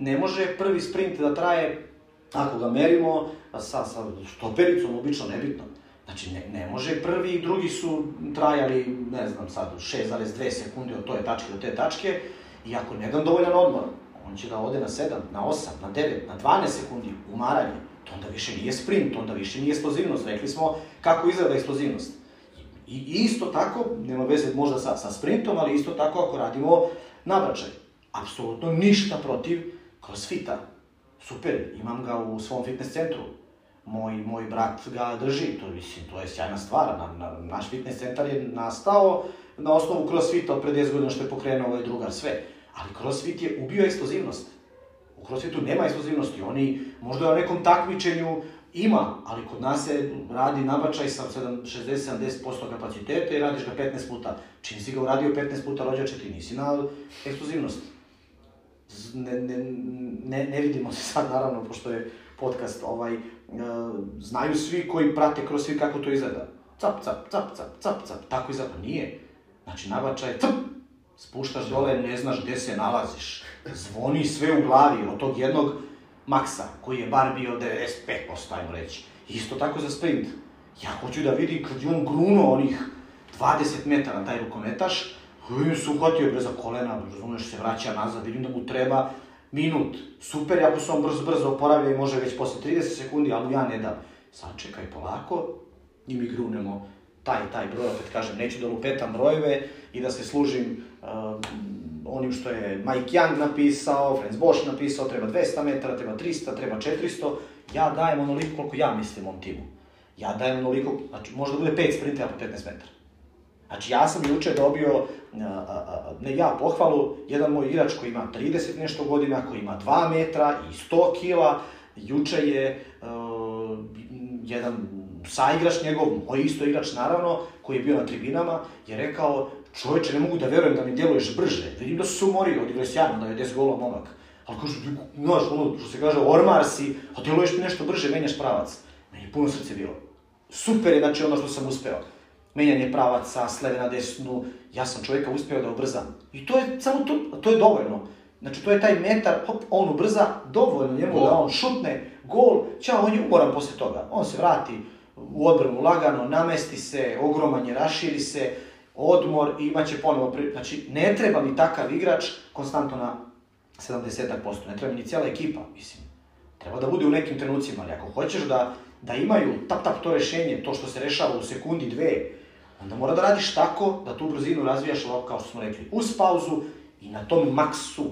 Speaker 2: ne može prvi sprint da traje, ako ga merimo, sa, sa štopericom, obično nebitno. Znači, ne, ne može, prvi i drugi su trajali, ne znam sad, 6,2 sekunde od toje tačke do te tačke, i ako ne dam dovoljan odmor, on će da ode na 7, na 8, na 9, na 12 sekundi umaranje. To onda više nije sprint, onda više nije eksplozivnost. Rekli smo kako izgleda eksplozivnost. I isto tako, nema veze možda sa, sa sprintom, ali isto tako ako radimo nabračaj. Apsolutno ništa protiv crossfita. Super, imam ga u svom fitness centru. Moj, moj brat ga drži, to, mislim, to je sjajna stvar. Na, na, naš fitness centar je nastao na osnovu crossfita od pre 10 godina što je pokrenuo ovaj drugar sve. Ali crossfit je ubio eksplozivnost. U crossfitu nema eksplozivnosti, oni možda u nekom takmičenju ima, ali kod nas se radi nabačaj sa 60-70% kapaciteta i radiš ga 15 puta. Čim si ga uradio 15 puta rođače, ti nisi na eksplozivnost. Ne, ne, ne, ne vidimo se sad, naravno, pošto je podcast, ovaj, znaju svi koji prate crossfit kako to izgleda. Cap, cap, cap, cap, cap, cap, tako izgleda. Nije. Znači, nabačaj, cap, spuštaš dole, ne znaš gde se nalaziš. Zvoni sve u glavi od tog jednog maksa, koji je bar bio 95%, ajmo reći. Isto tako za sprint. Ja hoću da vidim kad je on grunuo onih 20 metara, taj rukometaš, on se uhvatio bre za kolena, razumeš, se vraća nazad, vidim da mu treba minut. Super ako se on brzo, brzo oporavlja i može već posle 30 sekundi, ali ja ne dam. Sad čekaj polako i mi grunemo taj, taj broj, opet kažem, neću da lupetam brojeve i da se služim uh, onim što je Mike Young napisao, Franz Bosch napisao, treba 200 metara, treba 300, treba 400, ja dajem onoliko koliko ja mislim o timu. Ja dajem onoliko, znači možda bude 5 sprinteva po 15 metara. Znači ja sam juče dobio, ne ja, pohvalu, jedan moj igrač koji ima 30 nešto godina, koji ima 2 metra i 100 kila, juče je uh, jedan saigrač njegov, moj isto igrač naravno, koji je bio na tribinama, je rekao, čoveče, ne mogu da verujem da mi djeluješ brže, vidim da su se umorio, odigrao je sjajno, da je 10 golova momak. Ali kaže, znaš, ono, što se kaže, ormar si, a djeluješ ti nešto brže, menjaš pravac. Meni puno srce bilo. Super je, znači, ono što sam uspeo. Menjanje pravaca, s leve na desnu, ja sam čovjeka uspeo da ubrzam. I to je, samo to, to je dovoljno. Znači, to je taj metar, hop, on ubrza, dovoljno njemu gol. da on šutne, gol, ćao, on je umoran posle toga. On se vrati u odbranu lagano, namesti se, ogroman je, raširi se, odmor i imaće ponovo, pri... znači ne treba mi takav igrač konstantno na 70%, ne treba mi ni cijela ekipa, mislim. Treba da bude u nekim trenucima, ali ako hoćeš da, da imaju tap tap to rešenje, to što se rešava u sekundi dve, onda mora da radiš tako da tu brzinu razvijaš kao što smo rekli, uz pauzu i na tom maksu.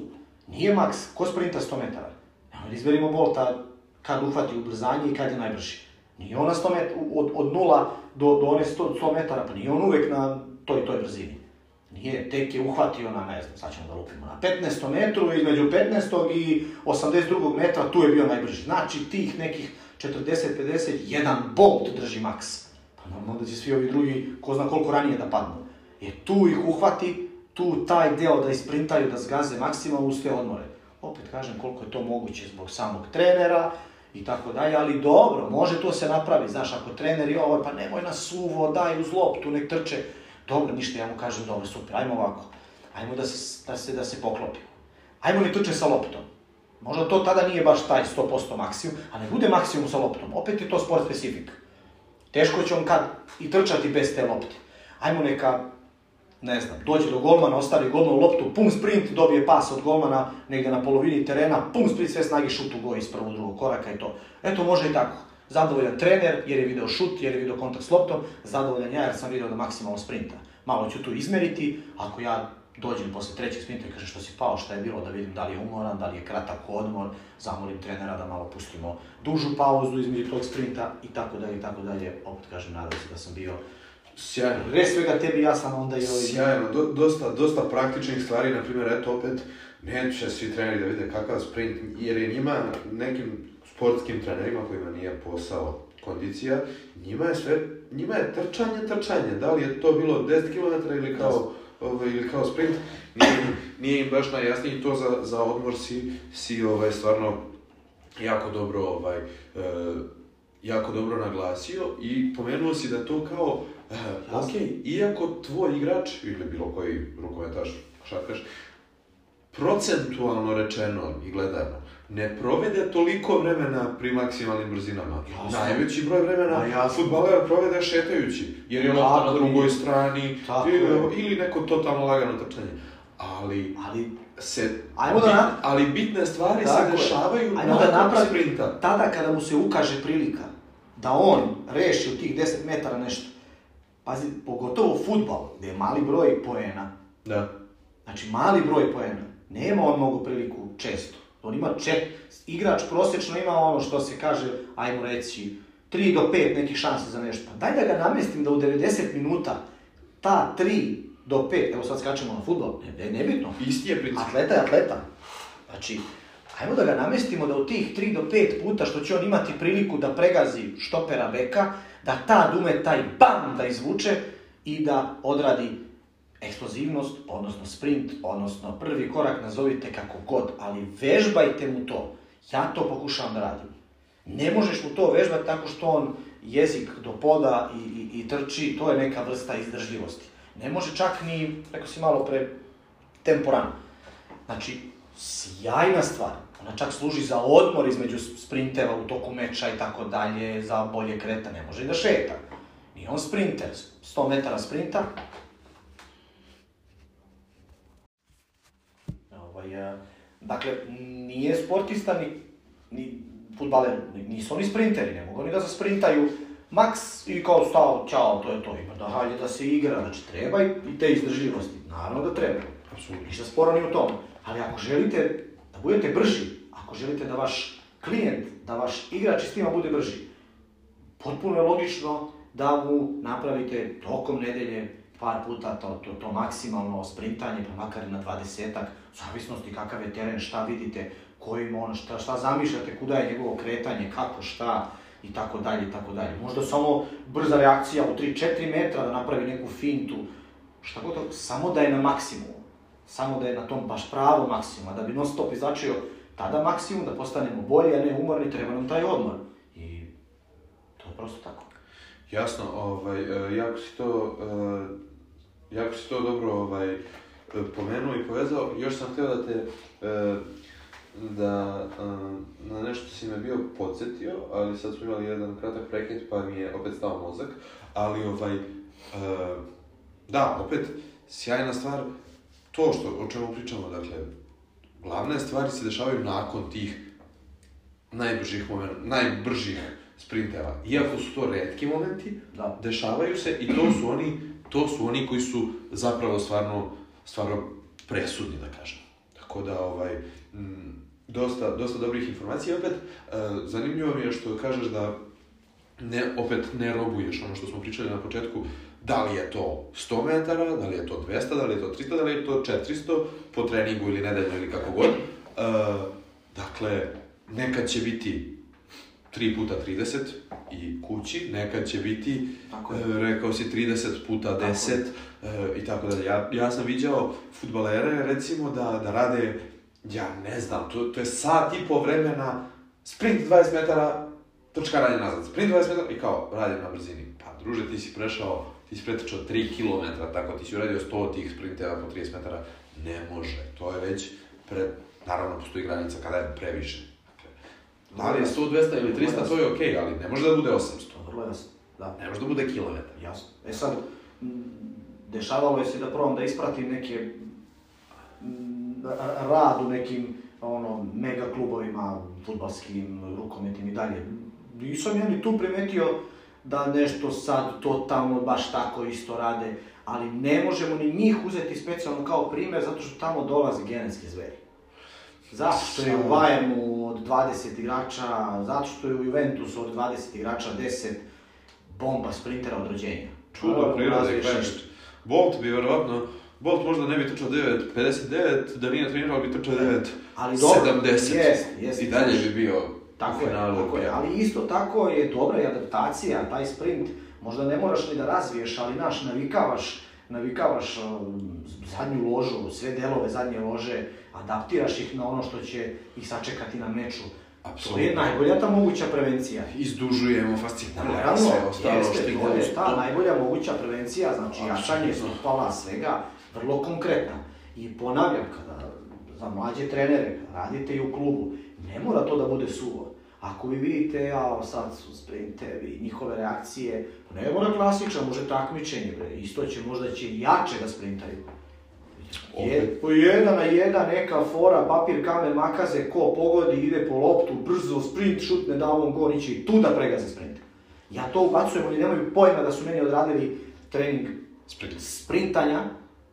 Speaker 2: Nije maks, ko sprinta 100 metara? Evo, izberimo Bolta kad uhvati ubrzanje i kad je najbrži. Nije ona 100 metara, od, od nula do, do one 100, 100 metara, pa nije on uvek na toj toj brzini. Nije, tek je uhvatio na, ne znam, sad ćemo da lupimo, na 15. metru, između 15. i 82. metra, tu je bio najbrži. Znači, tih nekih 40-50, jedan bolt drži maks. Normalno da će svi ovi drugi, ko zna koliko ranije da padnu. Je tu ih uhvati, tu taj deo da isprintaju, da zgaze maksimalno uz te odmore. Opet kažem koliko je to moguće zbog samog trenera, i tako dalje, ali dobro, može to se napravi, znaš, ako trener je ovo, pa nemoj na suvo, daj uz loptu, nek trče, dobro, ništa, ja mu kažem, dobro, super, ajmo ovako, ajmo da se, da se, da se poklopimo, ajmo ne trče sa loptom, možda to tada nije baš taj 100% maksimum, a ne bude maksimum sa loptom, opet je to sport specifik, teško će on kad i trčati bez te lopte, ajmo neka ne znam, dođe do golmana, ostavi golmanu loptu, pum sprint, dobije pas od golmana negde na polovini terena, pum sprint, sve snage šut u goj iz prvog, drugog koraka i to. Eto, može i tako. Zadovoljan trener, jer je video šut, jer je video kontakt s loptom, zadovoljan ja, jer sam video da maksimalno sprinta. Malo ću tu izmeriti, ako ja dođem posle trećeg sprinta i kažem što si pao, šta je bilo, da vidim da li je umoran, da li je kratak odmor, zamolim trenera da malo pustimo dužu pauzu između tog sprinta i tako dalje i tako dalje. Opet kažem, nadam se da sam bio
Speaker 1: Sjajno.
Speaker 2: Pre svega tebi ja sam onda i ovaj...
Speaker 1: Sjajno, Do, dosta, dosta praktičnih stvari, na primjer, eto opet, neće svi treneri da vide kakav sprint, jer je njima, nekim sportskim trenerima kojima nije posao kondicija, njima je sve, njima je trčanje, trčanje, da li je to bilo 10 km ili kao, ovaj, ili kao sprint, nije, nije im baš najjasnije to za, za odmor si, si ovaj, stvarno jako dobro ovaj, e, jako dobro naglasio i pomenuo si da to kao Uh, ok, iako tvoj igrač, ili bilo koji rukometaš, šarkaš, procentualno rečeno i gledano, ne provede toliko vremena pri maksimalnim brzinama. Jasno. Najveći broj vremena ja futbaler provede šetajući, jer je lopta na drugoj strani, ili, ili neko totalno lagano trčanje. Ali,
Speaker 2: ali
Speaker 1: se,
Speaker 2: ajmo da
Speaker 1: ali bitne stvari
Speaker 2: Tako
Speaker 1: se dešavaju
Speaker 2: ajmo da napravi sprinta. Tada kada mu se ukaže prilika da on reši u tih 10 metara nešto, Pazi, pogotovo futbal, gde je mali broj poena.
Speaker 1: Da.
Speaker 2: Znači, mali broj poena. Nema on mogu priliku često. On ima čet... Igrač prosečno ima ono što se kaže, ajmo reći, 3 do 5 nekih šanse za nešto. Pa daj da ga namestim da u 90 minuta ta 3 do 5, evo sad skačemo na futbol, ne, ne, nebitno.
Speaker 1: Isti je princip.
Speaker 2: Atleta je atleta. Znači, ajmo da ga namestimo da u tih 3 do 5 puta što će on imati priliku da pregazi štopera beka, da ta dume taj bam da izvuče i da odradi eksplozivnost, odnosno sprint, odnosno prvi korak, nazovite kako god, ali vežbajte mu to. Ja to pokušavam da radim. Ne možeš mu to vežbati tako što on jezik do poda i, i, i trči, to je neka vrsta izdržljivosti. Ne može čak ni, rekao si malo pre, temporan. Znači, sjajna stvar. Ona čak služi za odmor između sprinteva u toku meča i tako dalje, za bolje kretanje. Može i da šeta. Nije on sprinter, 100 metara sprinta. E, dakle, nije sportista ni, ni futbaler, nisu oni sprinteri, ne mogu oni da se sprintaju maks i kao stao, čao, to je to, ima da hajde da se igra, znači treba i, i te izdržljivosti, naravno da treba.
Speaker 1: Apsolutno.
Speaker 2: Ništa sporo ni u tom. Ali ako želite da budete brži, ako želite da vaš klijent, da vaš igrač s tima bude brži, potpuno je logično da mu napravite tokom nedelje par puta to, to, to maksimalno sprintanje, pa makar na 20-ak, u zavisnosti kakav je teren, šta vidite, kojim on, šta, šta zamišljate, kuda je njegovo kretanje, kako, šta, i tako dalje, i tako dalje. Možda samo brza reakcija u 3-4 metra da napravi neku fintu, šta god samo da je na maksimumu. Samo da je na tom baš pravo maksimuma, da bi non stop izlačio tada maksimum, da postanemo bolji, a ne umorni, treba nam taj odmor. I to je prosto tako.
Speaker 1: Jasno, ovaj, e, jako si to, e, jako si to dobro ovaj, e, pomenuo i povezao. Još sam htio da te, da na nešto si me bio podsjetio, ali sad smo imali jedan kratak prekid pa mi je opet stao mozak. Ali ovaj, da, opet, sjajna stvar, to što, o čemu pričamo, dakle, glavne stvari se dešavaju nakon tih najbržih momenta, najbržih sprintera. Iako su to redki momenti,
Speaker 2: Da.
Speaker 1: dešavaju se i to su oni, to su oni koji su zapravo stvarno, stvarno presudni, da kažem. Tako da, ovaj, m, dosta, dosta dobrih informacija. Opet, e, zanimljivo mi je što kažeš da ne, opet ne robuješ ono što smo pričali na početku, da li je to 100 metara, da li je to 200, da li je to 300, da li je to 400 po treningu ili nedeljno ili kako god. E, dakle, nekad će biti 3 puta 30 i kući, nekad će biti,
Speaker 2: Tako
Speaker 1: e, rekao si 30 puta 10 e, i tako dalje. Ja, ja sam viđao futbalere, recimo, da, da rade, ja ne znam, to, to je sat i po vremena, sprint 20 metara, trčkaranje nazad, sprint 20 metara i kao, radim na brzini. Pa, druže, ti si prešao, ti si pretečao 3 km, tako ti si uradio 100 tih sprinteva po 30 metara. Ne može, to je već, pre, naravno, postoji granica kada je previše. Da li je 100, 200 ili 300, to je okej, ali ne može da bude 800.
Speaker 2: To je vrlo jasno. Da.
Speaker 1: Ne može da bude kilometar.
Speaker 2: Jasno. E sad, dešavalo je se da probam da ispratim neke rad u nekim ono, mega klubovima, futbalskim, rukometnim i dalje. Nisam ja ni tu primetio da nešto sad totalno baš tako isto rade, ali ne možemo ni njih uzeti specijalno kao primjer zato što tamo dolaze genetski zveri. Zato što je u Bayernu od 20 igrača, zato što je u Juventusu od 20 igrača 10 bomba sprintera od rođenja.
Speaker 1: Čudo prirode,
Speaker 2: nešto.
Speaker 1: Bolt bi verovatno, Bolt možda ne bi trčao 9.59, da nije trenirao bi trčao 9.70.
Speaker 2: Ali dobro, jest, jest.
Speaker 1: I dalje bi bio
Speaker 2: Tako
Speaker 1: u
Speaker 2: je,
Speaker 1: finalu.
Speaker 2: tako je, ali isto tako je dobra i adaptacija, taj sprint, možda ne moraš ni da razviješ, ali naš, navikavaš, navikavaš um, zadnju ložu, sve delove zadnje lože, adaptiraš ih na ono što će ih sačekati na meču. To je najbolja ta moguća prevencija.
Speaker 1: Izdužujemo fascinare,
Speaker 2: Naravno,
Speaker 1: sve ostalo
Speaker 2: jeste,
Speaker 1: što ide
Speaker 2: to je ta najbolja moguća prevencija, znači jačanje stopala, svega, vrlo konkretna. I ponavljam, kada za mlađe trenere, kada radite i u klubu, ne mora to da bude suvo. Ako vi vidite, ja sad su sprintevi, njihove reakcije, ne mora klasičan, može takmičenje, bre. isto će, možda će jače da sprintaju. Je, po jedan na jedan, neka fora, papir, kamen, makaze, ko pogodi, ide po loptu, brzo, sprint, šutne, da on gol, i tu da pregaze sprint. Ja to ubacujem, oni nemaju pojma da su meni odradili trening
Speaker 1: Sprint.
Speaker 2: sprintanja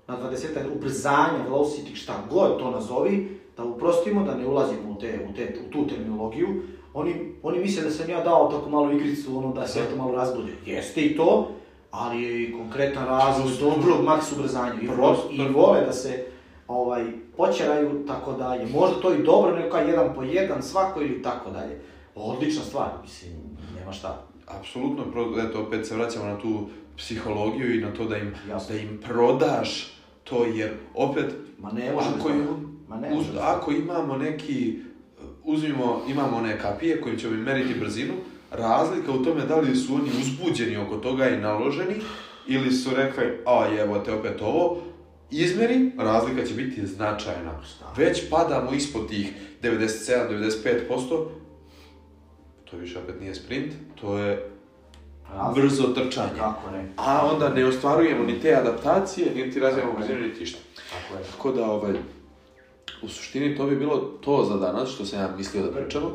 Speaker 2: na 20 ubrzanja, velocity, šta god to nazovi, da uprostimo, da ne ulazimo u, te, u, te, u tu terminologiju. Oni, oni misle da sam ja dao tako malo igricu, ono da se eto malo razbude. Jeste i to, ali je i konkretan razlog dobrog maks ubrzanja. I, vo. I vole da se ovaj, počeraju, tako da je možda to i dobro, nego kao jedan po jedan svako ili tako dalje. Odlična stvar, mislim, nema šta.
Speaker 1: Apsolutno, eto, opet se vraćamo na tu psihologiju i na to da im,
Speaker 2: Jasno.
Speaker 1: da im prodaš to, jer opet,
Speaker 2: Ma ne može
Speaker 1: ako, je.
Speaker 2: Ma ne
Speaker 1: uz, ako imamo neki, uzmimo, imamo one kapije kojim ćemo im meriti brzinu, razlika u tome da li su oni uzbuđeni oko toga i naloženi, ili su rekli, a evo te opet ovo, izmeri, razlika će biti značajna. Već padamo ispod tih 97-95%, to više opet nije sprint, to je brzo trčanje.
Speaker 2: Kako ne?
Speaker 1: A onda ne ostvarujemo ni te adaptacije, niti razvijamo brzinu, niti išta.
Speaker 2: Tako je.
Speaker 1: Tako da, ovaj, u suštini to bi bilo to za danas, što sam ja mislio da pričamo.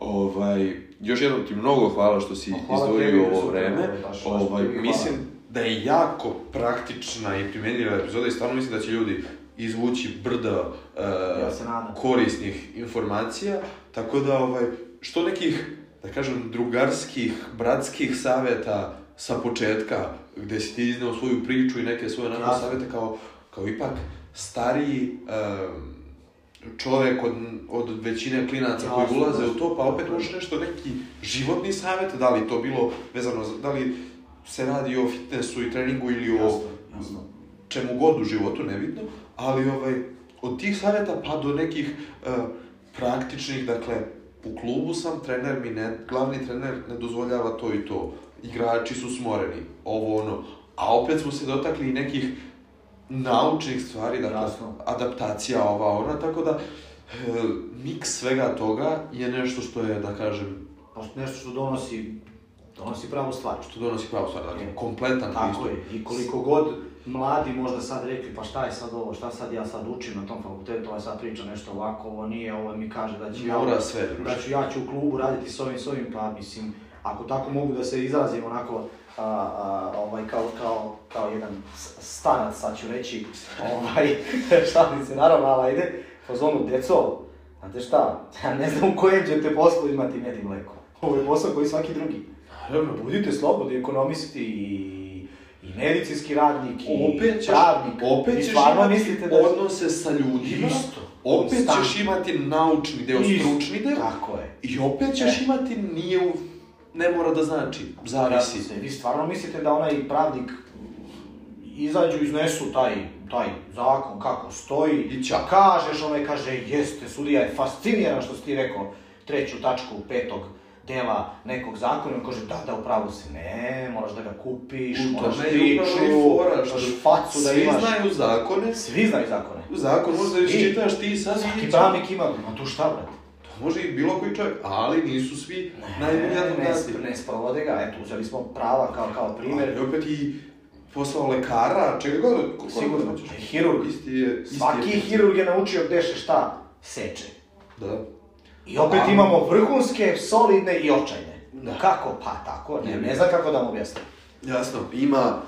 Speaker 1: Ovaj, još jednom ti mnogo hvala što si
Speaker 2: Ma, hvala
Speaker 1: izdvojio
Speaker 2: tebi,
Speaker 1: ovo vreme.
Speaker 2: ovaj, baš, baš
Speaker 1: Ovaj, mislim da je jako praktična i primjenjiva epizoda i stvarno mislim da će ljudi izvući brda e,
Speaker 2: Ja
Speaker 1: korisnih informacija, tako da ovaj, što nekih, da kažem, drugarskih, bratskih savjeta sa početka, gde si ti izneo svoju priču i neke svoje onako
Speaker 2: Jasno.
Speaker 1: savjete kao, kao ipak stariji em, čovjek od, od većine klinaca koji ulaze u to, pa opet možeš nešto, neki životni savjet, da li to bilo vezano, za, da li se radi o fitnessu i treningu ili o
Speaker 2: Jasno,
Speaker 1: čemu god u životu, nebitno, ali ovaj, od tih savjeta pa do nekih e, praktičnih, dakle, u klubu sam, trener mi ne, glavni trener ne dozvoljava to i to, igrači su smoreni, ovo ono, a opet smo se dotakli i nekih naučnih stvari, dakle,
Speaker 2: Jasno.
Speaker 1: adaptacija ova ona, tako da e, miks svega toga je nešto što je, da kažem,
Speaker 2: Pa nešto što donosi, donosi pravu stvar.
Speaker 1: što donosi pravu stvar, dakle,
Speaker 2: Je.
Speaker 1: kompletan
Speaker 2: Tako
Speaker 1: pristup.
Speaker 2: je. I koliko god mladi možda sad rekli, pa šta je sad ovo, šta sad ja sad učim na tom fakultetu, ovaj sad priča nešto ovako, ovo nije, ovo mi kaže da ću ja,
Speaker 1: Mora sve, druže.
Speaker 2: da ću ja ću u klubu raditi s ovim, s ovim, pa mislim, ako tako mogu da se izrazim onako, a, a, ovaj, kao, kao, kao jedan s- starac, sad ću reći, ovaj, šalim se, naravno, ali ide, po zonu, deco, znate šta, ja ne znam u kojem ćete poslu imati med i mleko. Ovo je posao koji svaki drugi.
Speaker 1: Naravno,
Speaker 2: Budite slobodni, ekonomisti i, i medicinski radnik i
Speaker 1: opet ćeš,
Speaker 2: pravnik.
Speaker 1: opet ćeš imati
Speaker 2: mislite da...
Speaker 1: odnose sa ljudima,
Speaker 2: Isto.
Speaker 1: opet ćeš imati naučni deo, stručni deo,
Speaker 2: Tako je.
Speaker 1: i opet ćeš
Speaker 2: E.
Speaker 1: imati, nije u, ne mora da znači, zavisi.
Speaker 2: Zavisi. Vi stvarno mislite da onaj pravnik izađu, iznesu taj, taj zakon kako stoji,
Speaker 1: I ćao.
Speaker 2: kažeš, onaj kaže, jeste, sudija je fasciniran što si ti rekao treću tačku petog dela nekog zakona, on kaže, da, da, upravo si, ne, moraš da ga kupiš,
Speaker 1: U
Speaker 2: moraš priču, moraš facu da
Speaker 1: svi
Speaker 2: imaš.
Speaker 1: znaju zakone,
Speaker 2: Svi znaju zakone.
Speaker 1: zakon možda
Speaker 2: Svi.
Speaker 1: iščitaš ti sad
Speaker 2: Svaki pravnik ima, ma tu šta, brate?
Speaker 1: Može i bilo koji čovjek, ali nisu svi najbolji
Speaker 2: ne,
Speaker 1: advokati.
Speaker 2: ne, ne sprovode ga, eto, uzeli smo prava kao, kao primjer.
Speaker 1: Ali opet i posao lekara, čega god, kako
Speaker 2: Sigurno,
Speaker 1: hoćeš.
Speaker 2: hirurg.
Speaker 1: Isti je, isti
Speaker 2: Svaki
Speaker 1: je.
Speaker 2: hirurg je naučio gde se šta seče.
Speaker 1: Da.
Speaker 2: I opet
Speaker 1: A-
Speaker 2: imamo vrhunske, solidne i očajne.
Speaker 1: Da.
Speaker 2: Kako? Pa tako, ne, ne znam kako da vam objasnim.
Speaker 1: Jasno, ima,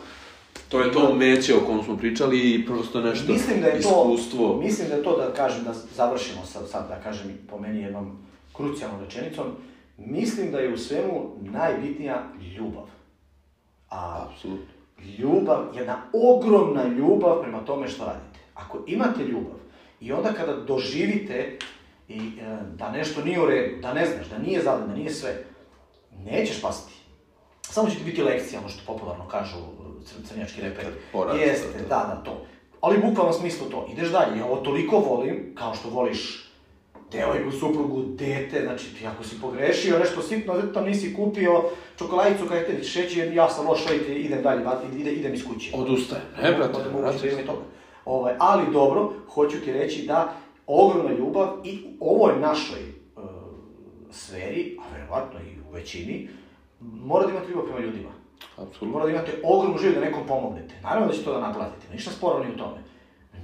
Speaker 1: to je to meće o kom smo pričali i prosto nešto
Speaker 2: Mislim da je to,
Speaker 1: iskustvo.
Speaker 2: mislim da je to da kažem, da završimo sad, sad da kažem po meni jednom krucijalnom rečenicom. Mislim da je u svemu najbitnija ljubav. A
Speaker 1: Apsolutno.
Speaker 2: ljubav, jedna ogromna ljubav prema tome što radite. Ako imate ljubav i onda kada doživite i, e, da nešto nije u redu, da ne znaš, da nije zadan, da nije sve, nećeš pasti. Samo će ti biti lekcija, ono što popularno kažu crnjački reperi.
Speaker 1: Kad poraste,
Speaker 2: Jeste,
Speaker 1: da.
Speaker 2: da, to. Ali u bukvalnom smislu to. Ideš dalje, ja ovo toliko volim, kao što voliš devojku, suprugu, dete, znači ti ako si pogrešio, nešto sitno, tam nisi kupio čokoladicu kada te šećer, ja sam loš roditelj, idem dalje, ide, idem iz kuće.
Speaker 1: Odustaje. Ne, brate, brate.
Speaker 2: toga. Ovaj, ali dobro, hoću ti reći da ogromna ljubav i u ovoj našoj e, sferi, a verovatno i u većini, mora da imate ljubav prema ljudima.
Speaker 1: Apsolutno.
Speaker 2: Mora da imate ogromnu želju da nekom pomognete. Naravno da će to da naplatite, ništa sporo ni u tome.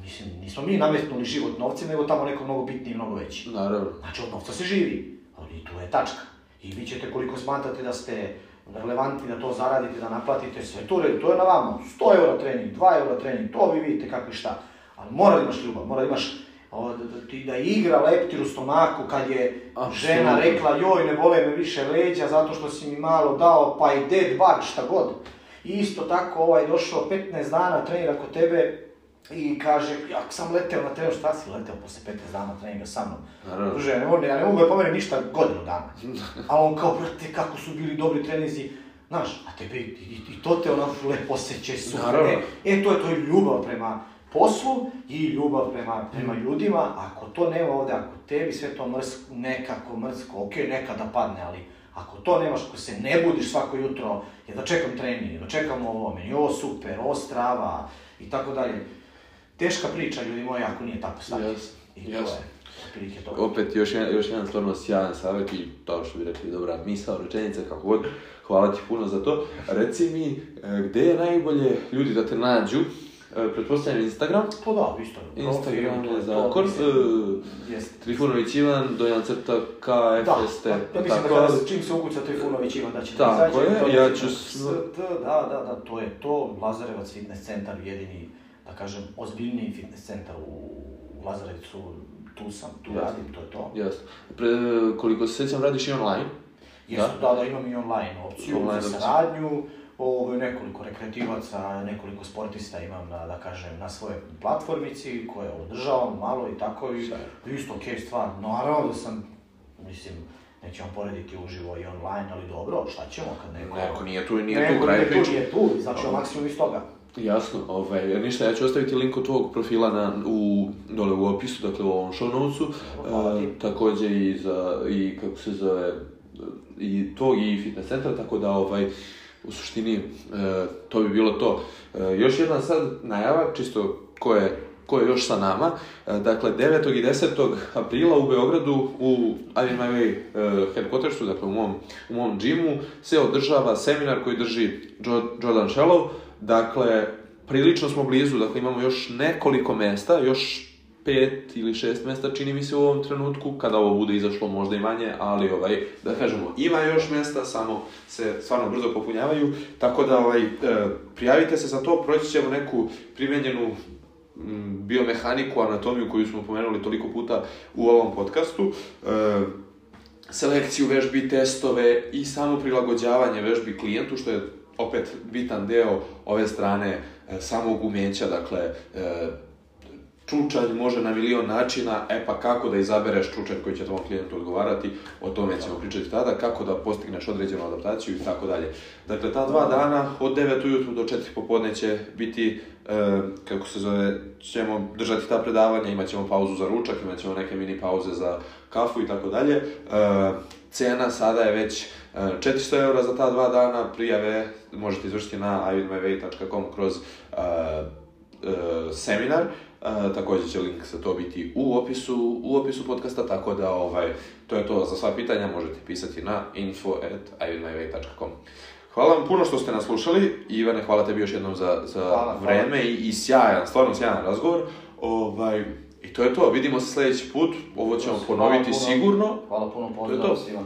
Speaker 2: Mislim, nismo mi nametnuli život novcem, nego tamo neko mnogo bitniji i mnogo veći.
Speaker 1: Naravno.
Speaker 2: Znači, od novca se živi. Ali tu je tačka. I vi ćete koliko smatrate da ste relevantni, da to zaradite, da naplatite, sve to redu, to je na vama. 100 eura trening, 2 eura trening, to vi vidite kako i šta. Ali mora da imaš ljubav, mora da imaš o, da, da, ti- da igra leptir u stomaku kad je
Speaker 1: Apsolutno.
Speaker 2: žena rekla joj ne vole me više leđa zato što si mi malo dao pa i dead bug šta god. I isto tako ovaj došao 15 dana trenira kod tebe i kaže, jak sam leteo na trening, šta si leteo posle 15 dana treninga sa mnom?
Speaker 1: Naravno.
Speaker 2: Druže, ja ne mogu, ja ne mogu da pomenem ništa godinu dana. A on kao, brate, kako su bili dobri trenizi. Znaš, a tebe i, i, i to te onako lepo osjećaj, super.
Speaker 1: Naravno.
Speaker 2: E, e, to je to je ljubav prema poslu i ljubav prema, prema ljudima. Ako to nema ovde, ako tebi sve to mrsko, nekako mrsko, ok, neka da padne, ali ako to nemaš, ako se ne budiš svako jutro, ja da čekam trening, da čekam ovo, meni je ovo super, ovo strava i tako dalje. Teška priča, ljudi moji, ako nije tako stanje.
Speaker 1: Jasno,
Speaker 2: I
Speaker 1: jasno.
Speaker 2: je.
Speaker 1: Opet još jedan, još jedan stvarno sjajan savjet i to što bi rekli dobra misao, rečenica, kako god. Hvala ti puno za to. Reci mi, e, gde je najbolje ljudi da te nađu? E, Pretpostavljam Instagram.
Speaker 2: Pa da, isto.
Speaker 1: Instagram
Speaker 2: to
Speaker 1: je zakon. E. Trifunović Ivan, Dojan crta
Speaker 2: Da,
Speaker 1: KFST.
Speaker 2: ja mislim da kada čim se ukuca Trifunović Ivan da će
Speaker 1: Tako
Speaker 2: da
Speaker 1: je, ja ću
Speaker 2: Da, da, da, to je to. Lazarevac fitness centar, jedini, da kažem, ozbiljniji fitness centar u Lazarevcu. Tu sam, tu radim, to je to.
Speaker 1: Jasno. Pre, koliko se sjećam, radiš i online.
Speaker 2: Jesu, da, da, imam i online opciju za saradnju, ovo, nekoliko rekreativaca, nekoliko sportista imam, na, da kažem, na svojoj platformici koje održavam malo i tako i isto okej stvar. Naravno da sam, mislim, nećemo porediti uživo i online, ali dobro, šta ćemo kad neko...
Speaker 1: Neko nije tu, nije
Speaker 2: neko
Speaker 1: tu, kraj priče.
Speaker 2: nije tu, znači maksimum iz toga.
Speaker 1: Jasno, ovaj, ništa, ja ću ostaviti link od tvog profila na, u, dole u opisu, dakle u ovom show notesu.
Speaker 2: Hvala ti.
Speaker 1: E, također i za, i kako se zove, i tog i fitness centra, tako da ovaj, u suštini e, to bi bilo to. E, još jedna sad najava, čisto ko je ko je još sa nama. E, Dakle, 9. i 10. aprila u Beogradu u I Am My Way e, headquartersu, dakle u mom, u mom džimu, se održava seminar koji drži Jo- Jordan Shellov. Dakle, prilično smo blizu, dakle imamo još nekoliko mesta, još pet ili šest mesta čini mi se u ovom trenutku, kada ovo bude izašlo možda i manje, ali ovaj, da kažemo, ima još mesta, samo se stvarno brzo popunjavaju, tako da ovaj, e, prijavite se za to, proći ćemo neku primenjenu biomehaniku, anatomiju koju smo pomenuli toliko puta u ovom podcastu, e, selekciju vežbi, testove i samo prilagođavanje vežbi klijentu, što je opet bitan deo ove strane e, samog umeća, dakle, čučanj može na milion načina, e pa kako da izabereš čučanj koji će tvom klijentu odgovarati, o tome ćemo pričati tada, kako da postigneš određenu adaptaciju i tako dalje. Dakle, ta dva dana od 9 ujutru do 4 popodne će biti, e, kako se zove, ćemo držati ta predavanja, imat ćemo pauzu za ručak, imat ćemo neke mini pauze za kafu i tako dalje. E, Cena sada je već e, 400 eura za ta dva dana, prijave možete izvršiti na ividmyway.com kroz e, e, seminar. E, također će link za to biti u opisu, u opisu podcasta, tako da ovaj, to je to za sva pitanja, možete pisati na info.ividmyway.com. Hvala vam puno što ste nas slušali. Ivane, hvala tebi još jednom za, za
Speaker 2: Hvala, hvala.
Speaker 1: vreme i, i sjajan, stvarno sjajan razgovor. Ovaj, I to je to, vidimo se sljedeći put, ovo ćemo
Speaker 2: Hvala
Speaker 1: ponoviti
Speaker 2: puno.
Speaker 1: sigurno.
Speaker 2: Hvala puno,
Speaker 1: To je
Speaker 2: pozdrav
Speaker 1: to.
Speaker 2: svima.